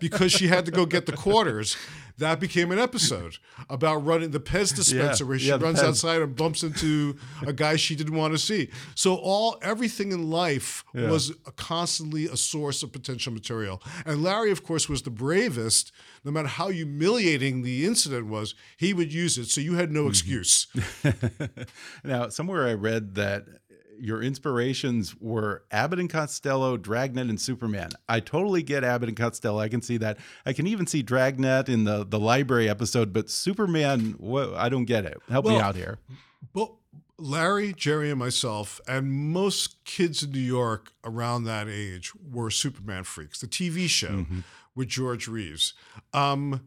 E: because she had to go get the quarters. That became an episode about running the Pez dispenser where she
D: yeah,
E: runs
D: Pez.
E: outside and bumps into a guy she didn't want to see. So all everything in life was a, constantly a source of potential material. And Larry, of course, was the bravest. No matter how humiliating the incident was, he would use it. So you had no mm-hmm. excuse.
D: now, somewhere I read that your inspirations were Abbott and Costello, Dragnet, and Superman. I totally get Abbott and Costello. I can see that. I can even see Dragnet in the the library episode, but Superman, I don't get it. Help me out here.
E: But Larry, Jerry, and myself, and most kids in New York around that age were Superman freaks. The TV show with George Reeves. Um,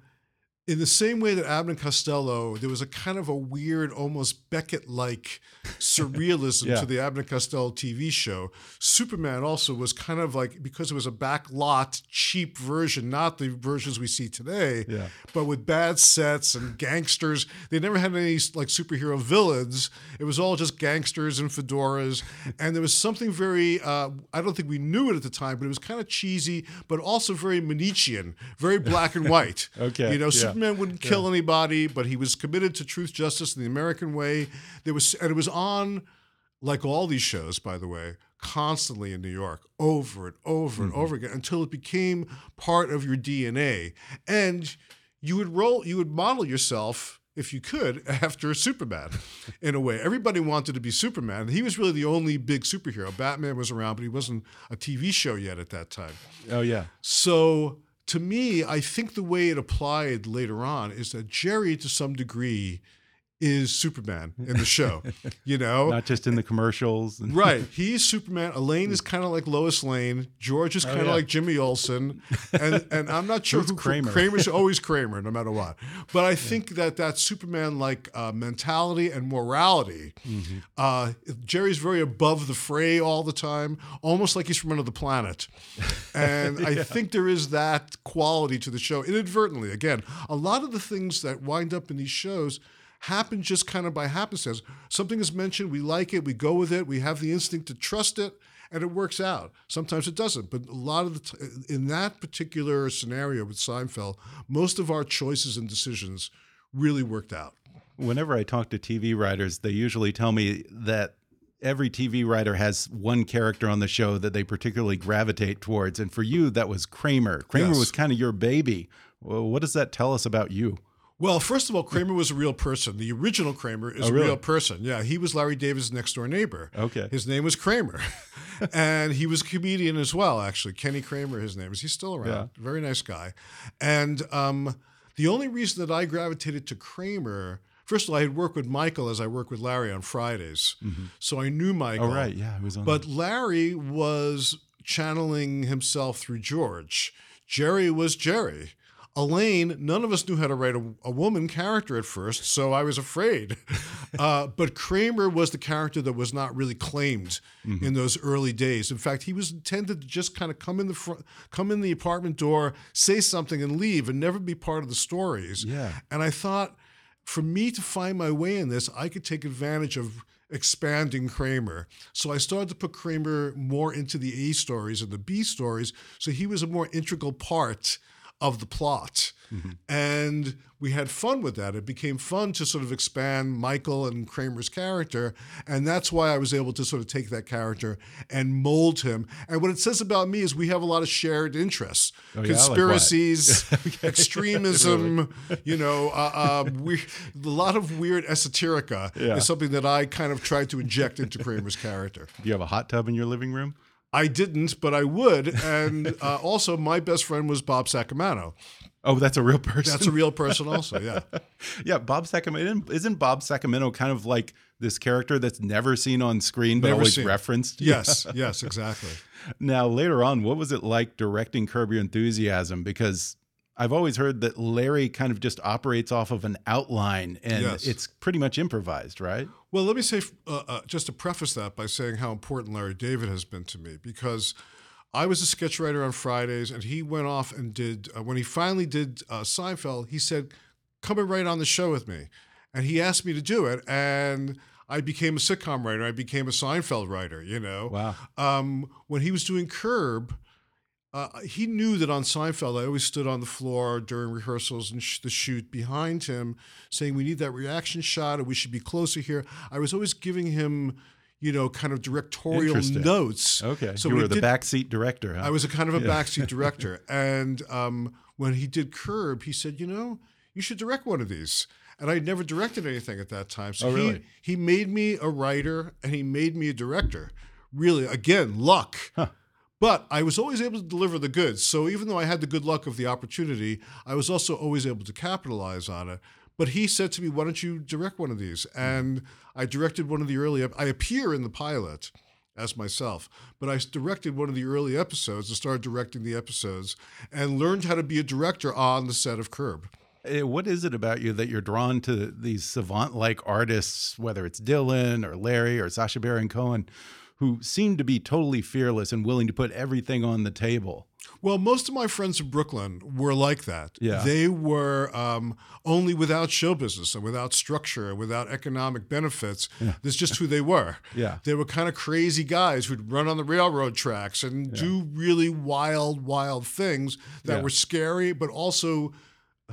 E: in the same way that Abbott and Costello, there was a kind of a weird, almost Beckett-like surrealism
D: Yeah.
E: to the Abbott and Costello TV show. Superman also was kind of like because it was a backlot, cheap version, not the versions we see today,
D: Yeah.
E: but with bad sets and gangsters. They never had any like superhero villains. It was all just gangsters and fedoras. And there was something very, uh, I don't think we knew it at the time, but it was kind of cheesy, but also very Manichean, very black and white.
D: Okay,
E: You know,
D: yeah.
E: Superman wouldn't kill anybody, but he was committed to truth, justice, and the American way. There was, and it was on like all these shows, by the way, constantly in New York over and over and
D: Mm-hmm.
E: over again until it became part of your DNA. And you would roll, you would model yourself if you could after Superman in a way. Everybody wanted to be Superman. He was really the only big superhero. Batman was around, but he wasn't a TV show yet at that time.
D: Oh yeah.
E: So to me, I think the way it applied later on is that Jerry, to some degree, is Superman in the show. you know,
D: Not just in the commercials.
E: right? He's Superman. Elaine is kind of like Lois Lane. George is kind of
D: Oh, yeah.
E: like Jimmy Olsen, and and I'm not sure who
D: Kramer?
E: Kramer's always Kramer, no matter what. But I think that that Superman like uh, mentality and morality.
D: Mm-hmm.
E: Uh, Jerry's very above the fray all the time, almost like he's from another planet. And I think there is that quality to the show inadvertently. Again, a lot of the things that wind up in these shows happen just kind of by happenstance. Something is mentioned, we like it, we go with it, we have the instinct to trust it, and it works out. Sometimes it doesn't, but a lot of the t- in that particular scenario with Seinfeld, most of our choices and decisions really worked out.
D: Whenever I talk to TV writers, they usually tell me that every TV writer has one character on the show that they particularly gravitate towards. And for you, that was Kramer. Kramer
E: Yes.
D: was kind of your baby. Well, what does that tell us about you?
E: Well, first of all, Kramer was a real person. The original Kramer is
D: Oh,
E: a real person. Yeah, he was Larry David's next door neighbor.
D: Okay.
E: His name was Kramer. and he was a comedian as well, actually. Kenny Kramer, his name is. He's still around. Yeah. Very nice guy. And um, the only reason that I gravitated to Kramer, first of all, I had worked with Michael as I worked with Larry on Fridays. So I knew Michael.
D: Oh, right. Yeah, I was on.
E: But Larry was channeling himself through George. Jerry was Jerry. Elaine, none of us knew how to write a, a woman character at first, so I was afraid. Uh, but Kramer was the character that was not really claimed in those early days. In fact, he was intended to just kind of come in the front, come in the apartment door, say something, and leave, and never be part of the stories.
D: Yeah.
E: And I thought, for me to find my way in this, I could take advantage of expanding Kramer. So I started to put Kramer more into the A stories and the B stories. So he was a more integral part of the plot. And we had fun with that. It became fun to sort of expand Michael and Kramer's character. And that's why I was able to sort of take that character and mold him. And what it says about me is we have a lot of shared interests
D: Oh, yeah? Like
E: conspiracies, extremism, you know, uh, uh, we, a lot of weird esoterica
D: Yeah.
E: is something that I kind of tried to inject into Kramer's character.
D: Do you have a hot tub in your living room?
E: I didn't, but I would. And uh, also, my best friend was Bob Sacamano.
D: Oh, that's a real person.
E: That's a real person, also. Yeah.
D: yeah, Bob Sacamano. Isn't Bob Sacamano kind of like this character that's never seen on screen but
E: Never
D: always
E: seen.
D: referenced?
E: Yes. Yes. Exactly.
D: Now, later on, what was it like directing Curb Your Enthusiasm? Because I've always heard that Larry kind of just operates off of an outline and
E: Yes.
D: it's pretty much improvised, right?
E: Well, let me say, uh, uh, just to preface that by saying how important Larry David has been to me because I was a sketch writer on Fridays and he went off and did, uh, when he finally did uh, Seinfeld, he said, come and write on the show with me. And he asked me to do it. And I became a sitcom writer. I became a Seinfeld writer, you know.
D: Wow.
E: Um, when he was doing Curb, uh, he knew that on Seinfeld, I always stood on the floor during rehearsals and sh- the shoot behind him, saying, "We need that reaction shot, or we should be closer here." I was always giving him, you know, kind of directorial notes.
D: Okay.
E: so
D: you were the
E: did-
D: backseat director. Huh?
E: I was a kind of a
D: Yeah.
E: backseat director, and um, when he did Curb, he said, "You know, you should direct one of these." And I'd never directed anything at that time, so
D: Oh, really?
E: he he made me a writer and he made me a director. Really, again, luck. But I was always able to deliver the goods. So even though I had the good luck of the opportunity, I was also always able to capitalize on it. But he said to me, "Why don't you direct one of these?" And I directed one of the early. I appear in the pilot as myself, but I directed one of the early episodes and started directing the episodes and learned how to be a director on the set of Curb.
D: Eh, What is it about you that you're drawn to these savant-like artists, whether it's Dylan or Larry or Sacha Baron Cohen, who seem to be totally fearless and willing to put everything on the table?
E: Well, most of my friends in Brooklyn were like that.
D: Yeah.
E: They were um, only without show business and without structure and without economic benefits. That's just who they were.
D: Yeah.
E: They were kind of crazy guys who'd run on the railroad tracks and do really wild, wild things that
D: Yeah.
E: were scary, but also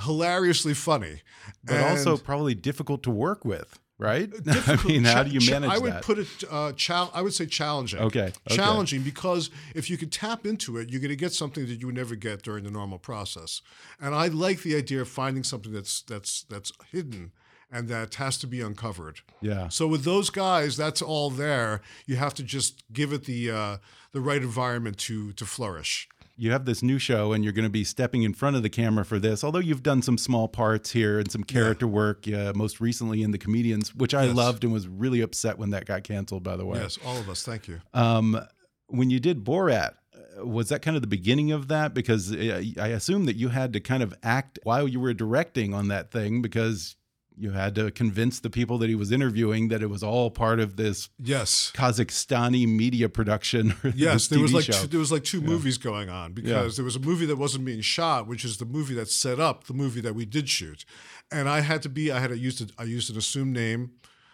E: hilariously funny.
D: But
E: And-
D: also probably difficult to work with, right? I mean, how do you manage
E: I would
D: that?
E: put it. Uh, I would say challenging.
D: Okay, okay.
E: Challenging because if you can tap into it, you're going to get something that you would never get during the normal process. And I like the idea of finding something that's that's that's hidden and that has to be uncovered.
D: yeah.
E: So with those guys, that's all there. You have to just give it the uh, the right environment to to flourish.
D: You have this new show and you're going to be stepping in front of the camera for this although you've done some small parts here and some character work uh, most recently in the comedians which i
E: Yes.
D: loved and was really upset when that got canceled by the way
E: Yes, all of us. Thank you.
D: um, when you did borat uh, was that kind of the beginning of that because uh, i assume that you had to kind of act while you were directing on that thing because you had to convince the people that he was interviewing that it was all part of this
E: Yes.
D: Kazakhstani media production.
E: Yes, there was like two, there was like two movies going on because there was a movie that wasn't being shot, which is the movie that set up the movie that we did shoot, and I had to be I had to use it I used an assumed name.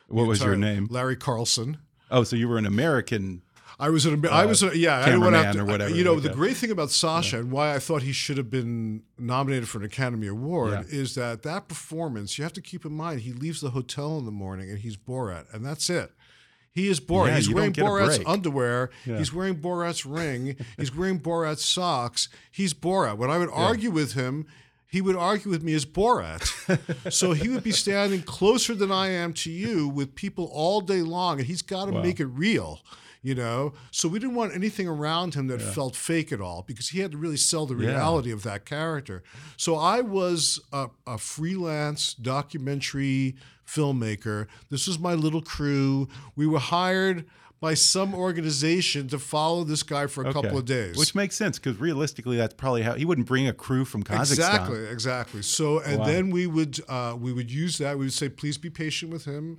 D: what was your name?
E: Larry Carlson.
D: Oh, so you were an American.
E: I was an I was a, yeah I to have
D: Uh,
E: to,
D: or whatever,
E: You know the
D: okay.
E: great thing about Sacha and why I thought he should have been nominated for an Academy Award
D: Yeah.
E: is that that performance you have to keep in mind he leaves the hotel in the morning and he's Borat and that's it. He is Borat.
D: Yeah,
E: he's wearing
D: don't get a
E: Borat's underwear. He's wearing Borat's ring. he's wearing Borat's socks. He's Borat. When I would argue with him, he would argue with me as Borat. so he would be standing closer than I am to you with people all day long, and he's got to make it real. You know, so we didn't want anything around him that felt fake at all because he had to really sell the
D: Yeah.
E: reality of that character. So I was a, a freelance documentary filmmaker. This was my little crew. We were hired by some organization to follow this guy for a couple of days.
D: Which makes sense because realistically, that's probably how he wouldn't bring a crew from Kazakhstan.
E: Exactly, exactly. So, and
D: Wow.
E: then we would uh, we would use that. We would say, please be patient with him.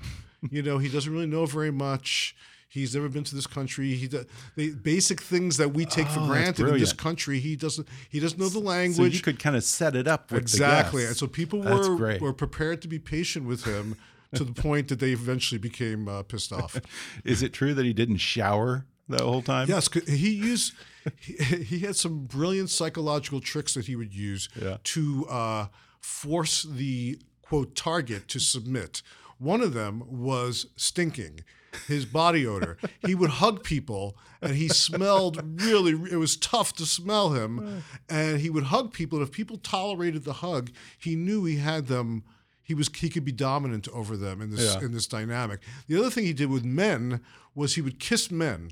E: you know, he doesn't really know very much. He's never been to this country. He the basic things that we take for
D: Oh, that's
E: granted in this country. He doesn't. He doesn't know the language.
D: So you could kind of set it up with
E: exactly, and so people were
D: great.
E: were prepared to be patient with him to the point that they eventually became uh, pissed off.
D: Is it true that he didn't shower the whole time?
E: Yes, he used he, he had some brilliant psychological tricks that he would use
D: Yeah.
E: to uh, force the quote target to submit. One of them was stinking, his body odor. he would hug people, and he smelled really. It was tough to smell him, and he would hug people. And if people tolerated the hug, he knew he had them. He was he could be dominant over them in this
D: Yeah.
E: in this dynamic. The other thing he did with men was he would kiss men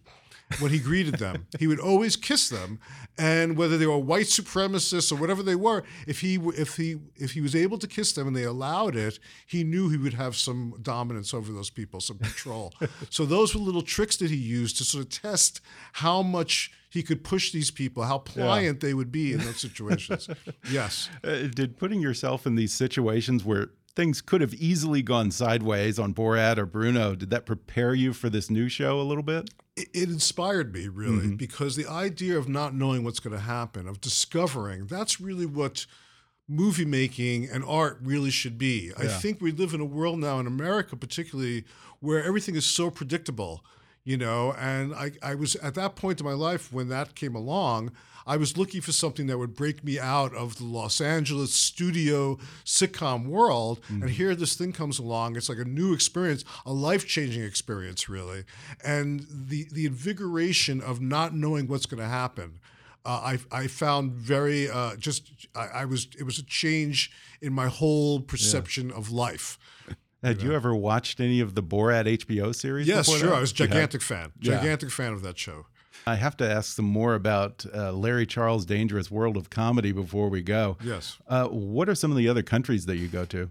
E: when he greeted them. He would always kiss them, and whether they were white supremacists or whatever they were, if he if he if he was able to kiss them and they allowed it, he knew he would have some dominance over those people, some control. so those were little tricks that he used to sort of test how much he could push these people, how pliant they would be in those situations. yes.
D: Uh, did putting yourself in these situations where things could have easily gone sideways on Borat or Bruno, did that prepare you for this new show a little bit?
E: it, it inspired me really mm-hmm. because the idea of not knowing what's going to happen, of discovering, that's really what movie making and art really should be. I think we live in a world now in America, particularly, where everything is so predictable. You know, and I, I was at that point in my life when that came along, I was looking for something that would break me out of the Los Angeles studio sitcom world. And here this thing comes along. It's like a new experience, a life changing experience, really. And the, the invigoration of not knowing what's going to happen. Uh, I, I found very uh, just I, I was it was a change in my whole perception of life.
D: Had you ever watched any of the Borat HBO series?
E: Yes, sure.
D: that?
E: I was a
D: You
E: gigantic fan.
D: Yeah.
E: Gigantic fan of that show.
D: I have to ask some more about uh, Larry Charles' Dangerous World of Comedy before we go.
E: Yes.
D: Uh, what are some of the other countries that you go to?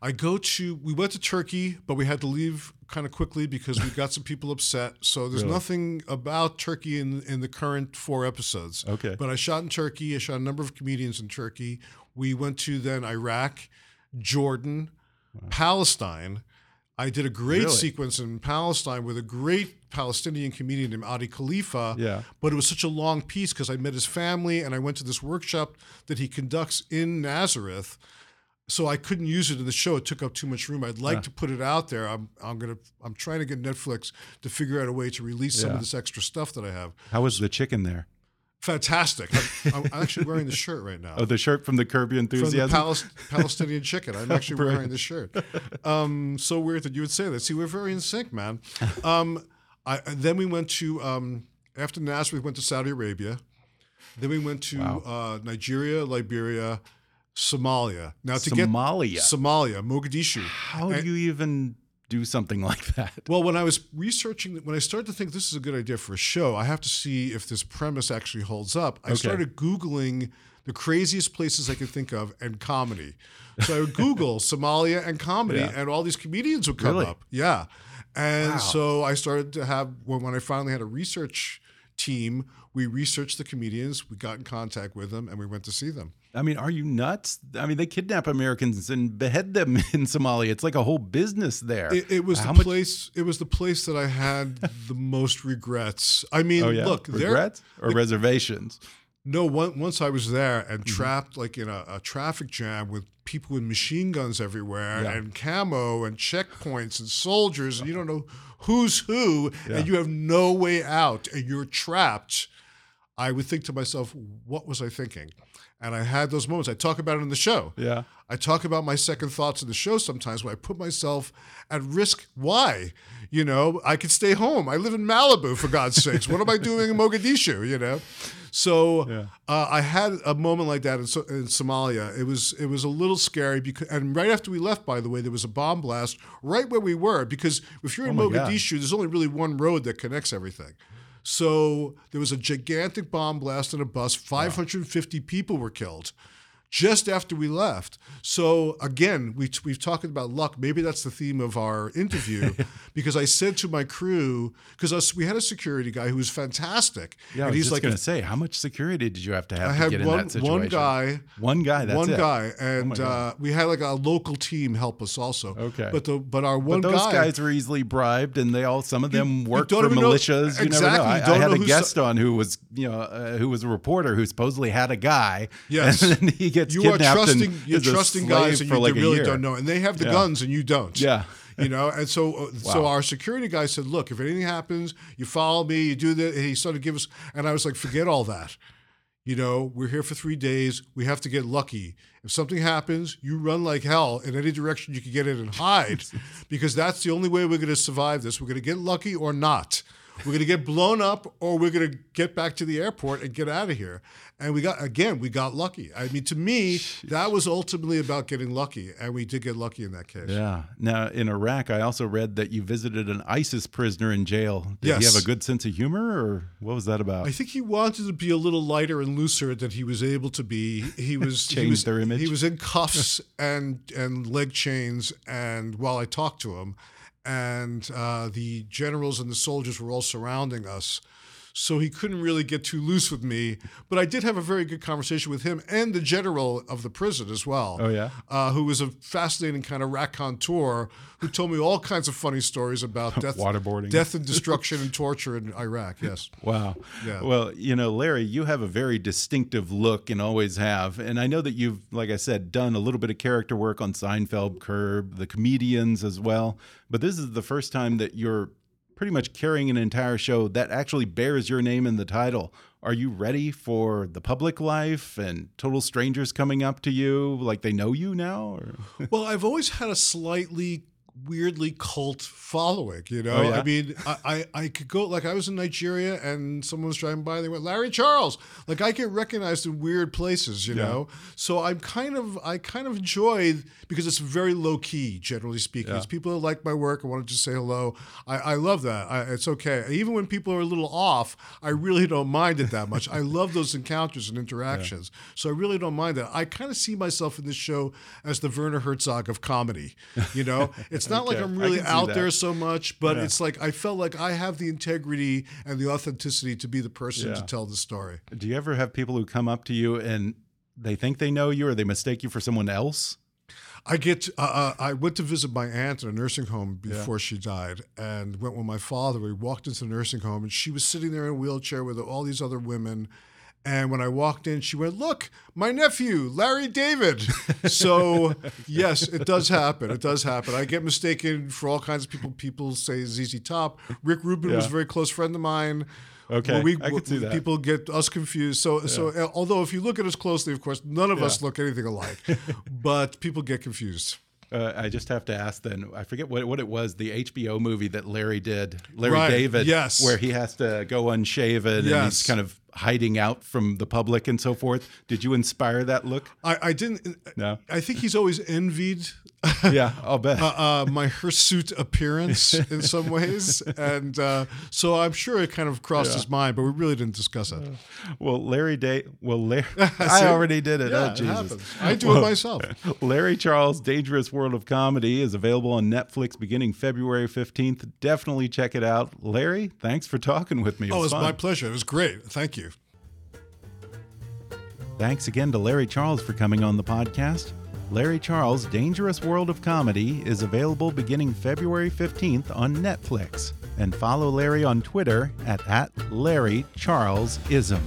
E: I go to we went to Turkey, but we had to leave kind of quickly because we got some people upset. So there's
D: Really?
E: nothing about Turkey in in the current four episodes.
D: Okay.
E: But I shot in Turkey. I shot a number of comedians in Turkey. We went to then Iraq, Jordan, Palestine. I did a great
D: Really?
E: sequence in Palestine with a great Palestinian comedian named Adi Khalifa.
D: Yeah.
E: But it was such a long piece because I met his family and I went to this workshop that he conducts in Nazareth. So I couldn't use it in the show. It took up too much room. I'd like to put it out there. I'm I'm gonna I'm trying to get Netflix to figure out a way to release some of this extra stuff that I have.
D: How was the chicken there?
E: Fantastic. I'm, I'm actually wearing the shirt right now.
D: Oh, the shirt from the Curb Your
E: from the
D: Enthusiasm.
E: Palestinian chicken. I'm actually wearing this shirt. Um, so weird that you would say that. See, we're very in sync, man. Um, I, then we went to um, after Nazareth, we went to Saudi Arabia. Then we went to
D: Wow.
E: uh, Nigeria, Liberia, Somalia. Now to
D: Somalia.
E: get Somalia, Mogadishu.
D: How do you even do something like that?
E: Well, when I was researching, when I started to think this is a good idea for a show, I have to see if this premise actually holds up. I
D: Okay.
E: started Googling the craziest places I could think of and comedy. So I would Google Somalia and comedy,
D: Yeah.
E: and all these comedians would come
D: Really?
E: up. Yeah. And
D: Wow.
E: so I started to have, when, when I finally had a research team, we researched the comedians, we got in contact with them, and we went to see them.
D: I mean, are you nuts? I mean, they kidnap Americans and behead them in Somalia. It's like a whole business there.
E: It, it was
D: How
E: the
D: much-
E: place. It was the place that I had the most regrets. I mean,
D: Oh yeah,
E: look, there,
D: regrets or reservations.
E: No, one, once I was there and
D: Mm-hmm.
E: trapped like in a, a traffic jam with people with machine guns everywhere
D: Yeah.
E: and camo and checkpoints and soldiers, and you don't know who's who,
D: Yeah.
E: and you have no way out, and you're trapped. I would think to myself, what was I thinking? And I had those moments. I talk about it in the show.
D: Yeah.
E: I talk about my second thoughts in the show sometimes when I put myself at risk. Why? You know, I could stay home. I live in Malibu, for God's sakes. What am I doing in Mogadishu? You know, so
D: Yeah.
E: uh, I had a moment like that in, so- in Somalia. It was it was a little scary because, and right after we left, by the way, there was a bomb blast right where we were. Because if you're in
D: Oh my God.
E: Mogadishu, there's only really one road that connects everything. So there was a gigantic bomb blast in a bus. 550 people were killed just after we left. So again, we we've talked about luck. Maybe that's the theme of our interview, because I said to my crew, because us we had a security guy who was fantastic,
D: Yeah, I
E: and
D: was
E: he's
D: just
E: like,
D: going to say, how much security did you have to have
E: I
D: to
E: had
D: get in
E: one
D: that situation?
E: one guy.
D: One guy. That's
E: one
D: it. Oh
E: guy, and
D: my God.
E: uh, we had like a local team help us also.
D: Okay.
E: but the but our one
D: But those
E: guy,
D: guys were easily bribed, and they all some of them worked for
E: even know-
D: militias. you never know. I,
E: you
D: I
E: don't
D: had
E: know
D: a guest on who was, you know, uh, who was a reporter who supposedly had a guy.
E: Yes.
D: and then he gets
E: you are trusting
D: and
E: you're trusting guys and you
D: like
E: really don't know, and they have the
D: Yeah.
E: guns and you don't.
D: Yeah.
E: you know, and so uh, so our security guy said, "Look, if anything happens, you follow me, you do that." And he started give us, and I was like, "Forget all that." You know, we're here for three days. We have to get lucky. If something happens, you run like hell in any direction you can get in and hide, because that's the only way we're going to survive this. We're going to get lucky or not. We're going to get blown up, or we're going to get back to the airport and get out of here. And we got again, we got lucky. I mean, to me, that was ultimately about getting lucky, and we did get lucky in that case.
D: Yeah. Now in Iraq, I also read that you visited an ISIS prisoner in jail. Did he have a good sense of humor, or what was that about?
E: I think he wanted to be a little lighter and looser than he was able to be. He was he
D: Changed
E: was,
D: their image?
E: He was in cuffs and and leg chains, and while I talked to him, and uh, the generals and the soldiers were all surrounding us. So he couldn't really get too loose with me, but I did have a very good conversation with him and the general of the prison as well.
D: Oh, yeah?
E: uh, who was a fascinating kind of raconteur who told me all kinds of funny stories about death,
D: Waterboarding.
E: death and destruction and torture in Iraq. Yes.
D: Wow.
E: Yeah.
D: Well, you know, Larry, you have a very distinctive look and always have. And I know that you've, like I said, done a little bit of character work on Seinfeld, Curb, the comedians as well. But this is the first time that you're pretty much carrying an entire show that actually bears your name in the title. Are you ready for the public life and total strangers coming up to you like they know you now?
E: Well, I've always had a slightly weirdly cult following, you oh, know?
D: Oh, yeah?
E: I mean, I, I, I could go, like, I was in Nigeria and someone was driving by, they went, Larry Charles. Like, I get recognized in weird places, you
D: Yeah.
E: know? So I'm kind of, I kind of enjoy, because it's very low key, generally speaking.
D: Yeah.
E: It's people that like my work and want to just say hello. I, I love that. I, it's okay. Even when people are a little off, I really don't mind it that much. I love those encounters and interactions. So I really don't mind that. I kind of see myself in this show as the Werner Herzog of comedy. You know, it's not like I'm really out
D: that.
E: there so much, but
D: Yeah.
E: it's like I felt like I have the integrity and the authenticity to be the person to tell the story.
D: Do you ever have people who come up to you and they think they know you or they mistake you for someone else?
E: I get. Uh, uh, I went to visit my aunt in a nursing home before she died, and went with my father. We walked into the nursing home, and she was sitting there in a wheelchair with all these other women, And when I walked in, she went, Look, my nephew, Larry David. so, yes, it does happen. It does happen. I get mistaken for all kinds of people. People say ZZ Top. Rick Rubin was a very close friend of mine.
D: Okay,
E: Well, we,
D: I could see that.
E: People get us confused. So, so uh, although if you look at us closely, of course, none of us look anything alike, but people get confused.
D: Uh, I just have to ask then. I forget what what it was. The HBO movie that Larry did, Larry
E: Right,
D: David,
E: yes.
D: where he has to go unshaven and he's kind of hiding out from the public and so forth. Did you inspire that look?
E: I, I didn't.
D: No.
E: I think he's always envied
D: yeah, I'll bet.
E: uh, uh, my hirsute appearance in some ways, and uh, so I'm sure it kind of crossed his mind, but we really didn't discuss it.
D: well, Larry Day. Well, Larry, I already did it.
E: Yeah,
D: oh, Jesus.
E: happens. I do it myself.
D: Larry Charles' Dangerous World of Comedy is available on Netflix beginning February 15th. Definitely check it out. Larry, thanks for talking with me. It
E: Oh, it
D: was
E: my pleasure. It was great. Thank you.
D: Thanks again to Larry Charles for coming on the podcast. Larry Charles' Dangerous World of Comedy is available beginning February 15th on Netflix. And follow Larry on Twitter at, at LarryCharlesIsm.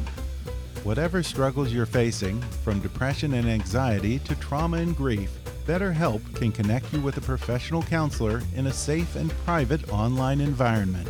D: Whatever struggles you're facing, from depression and anxiety to trauma and grief, BetterHelp can connect you with a professional counselor in a safe and private online environment.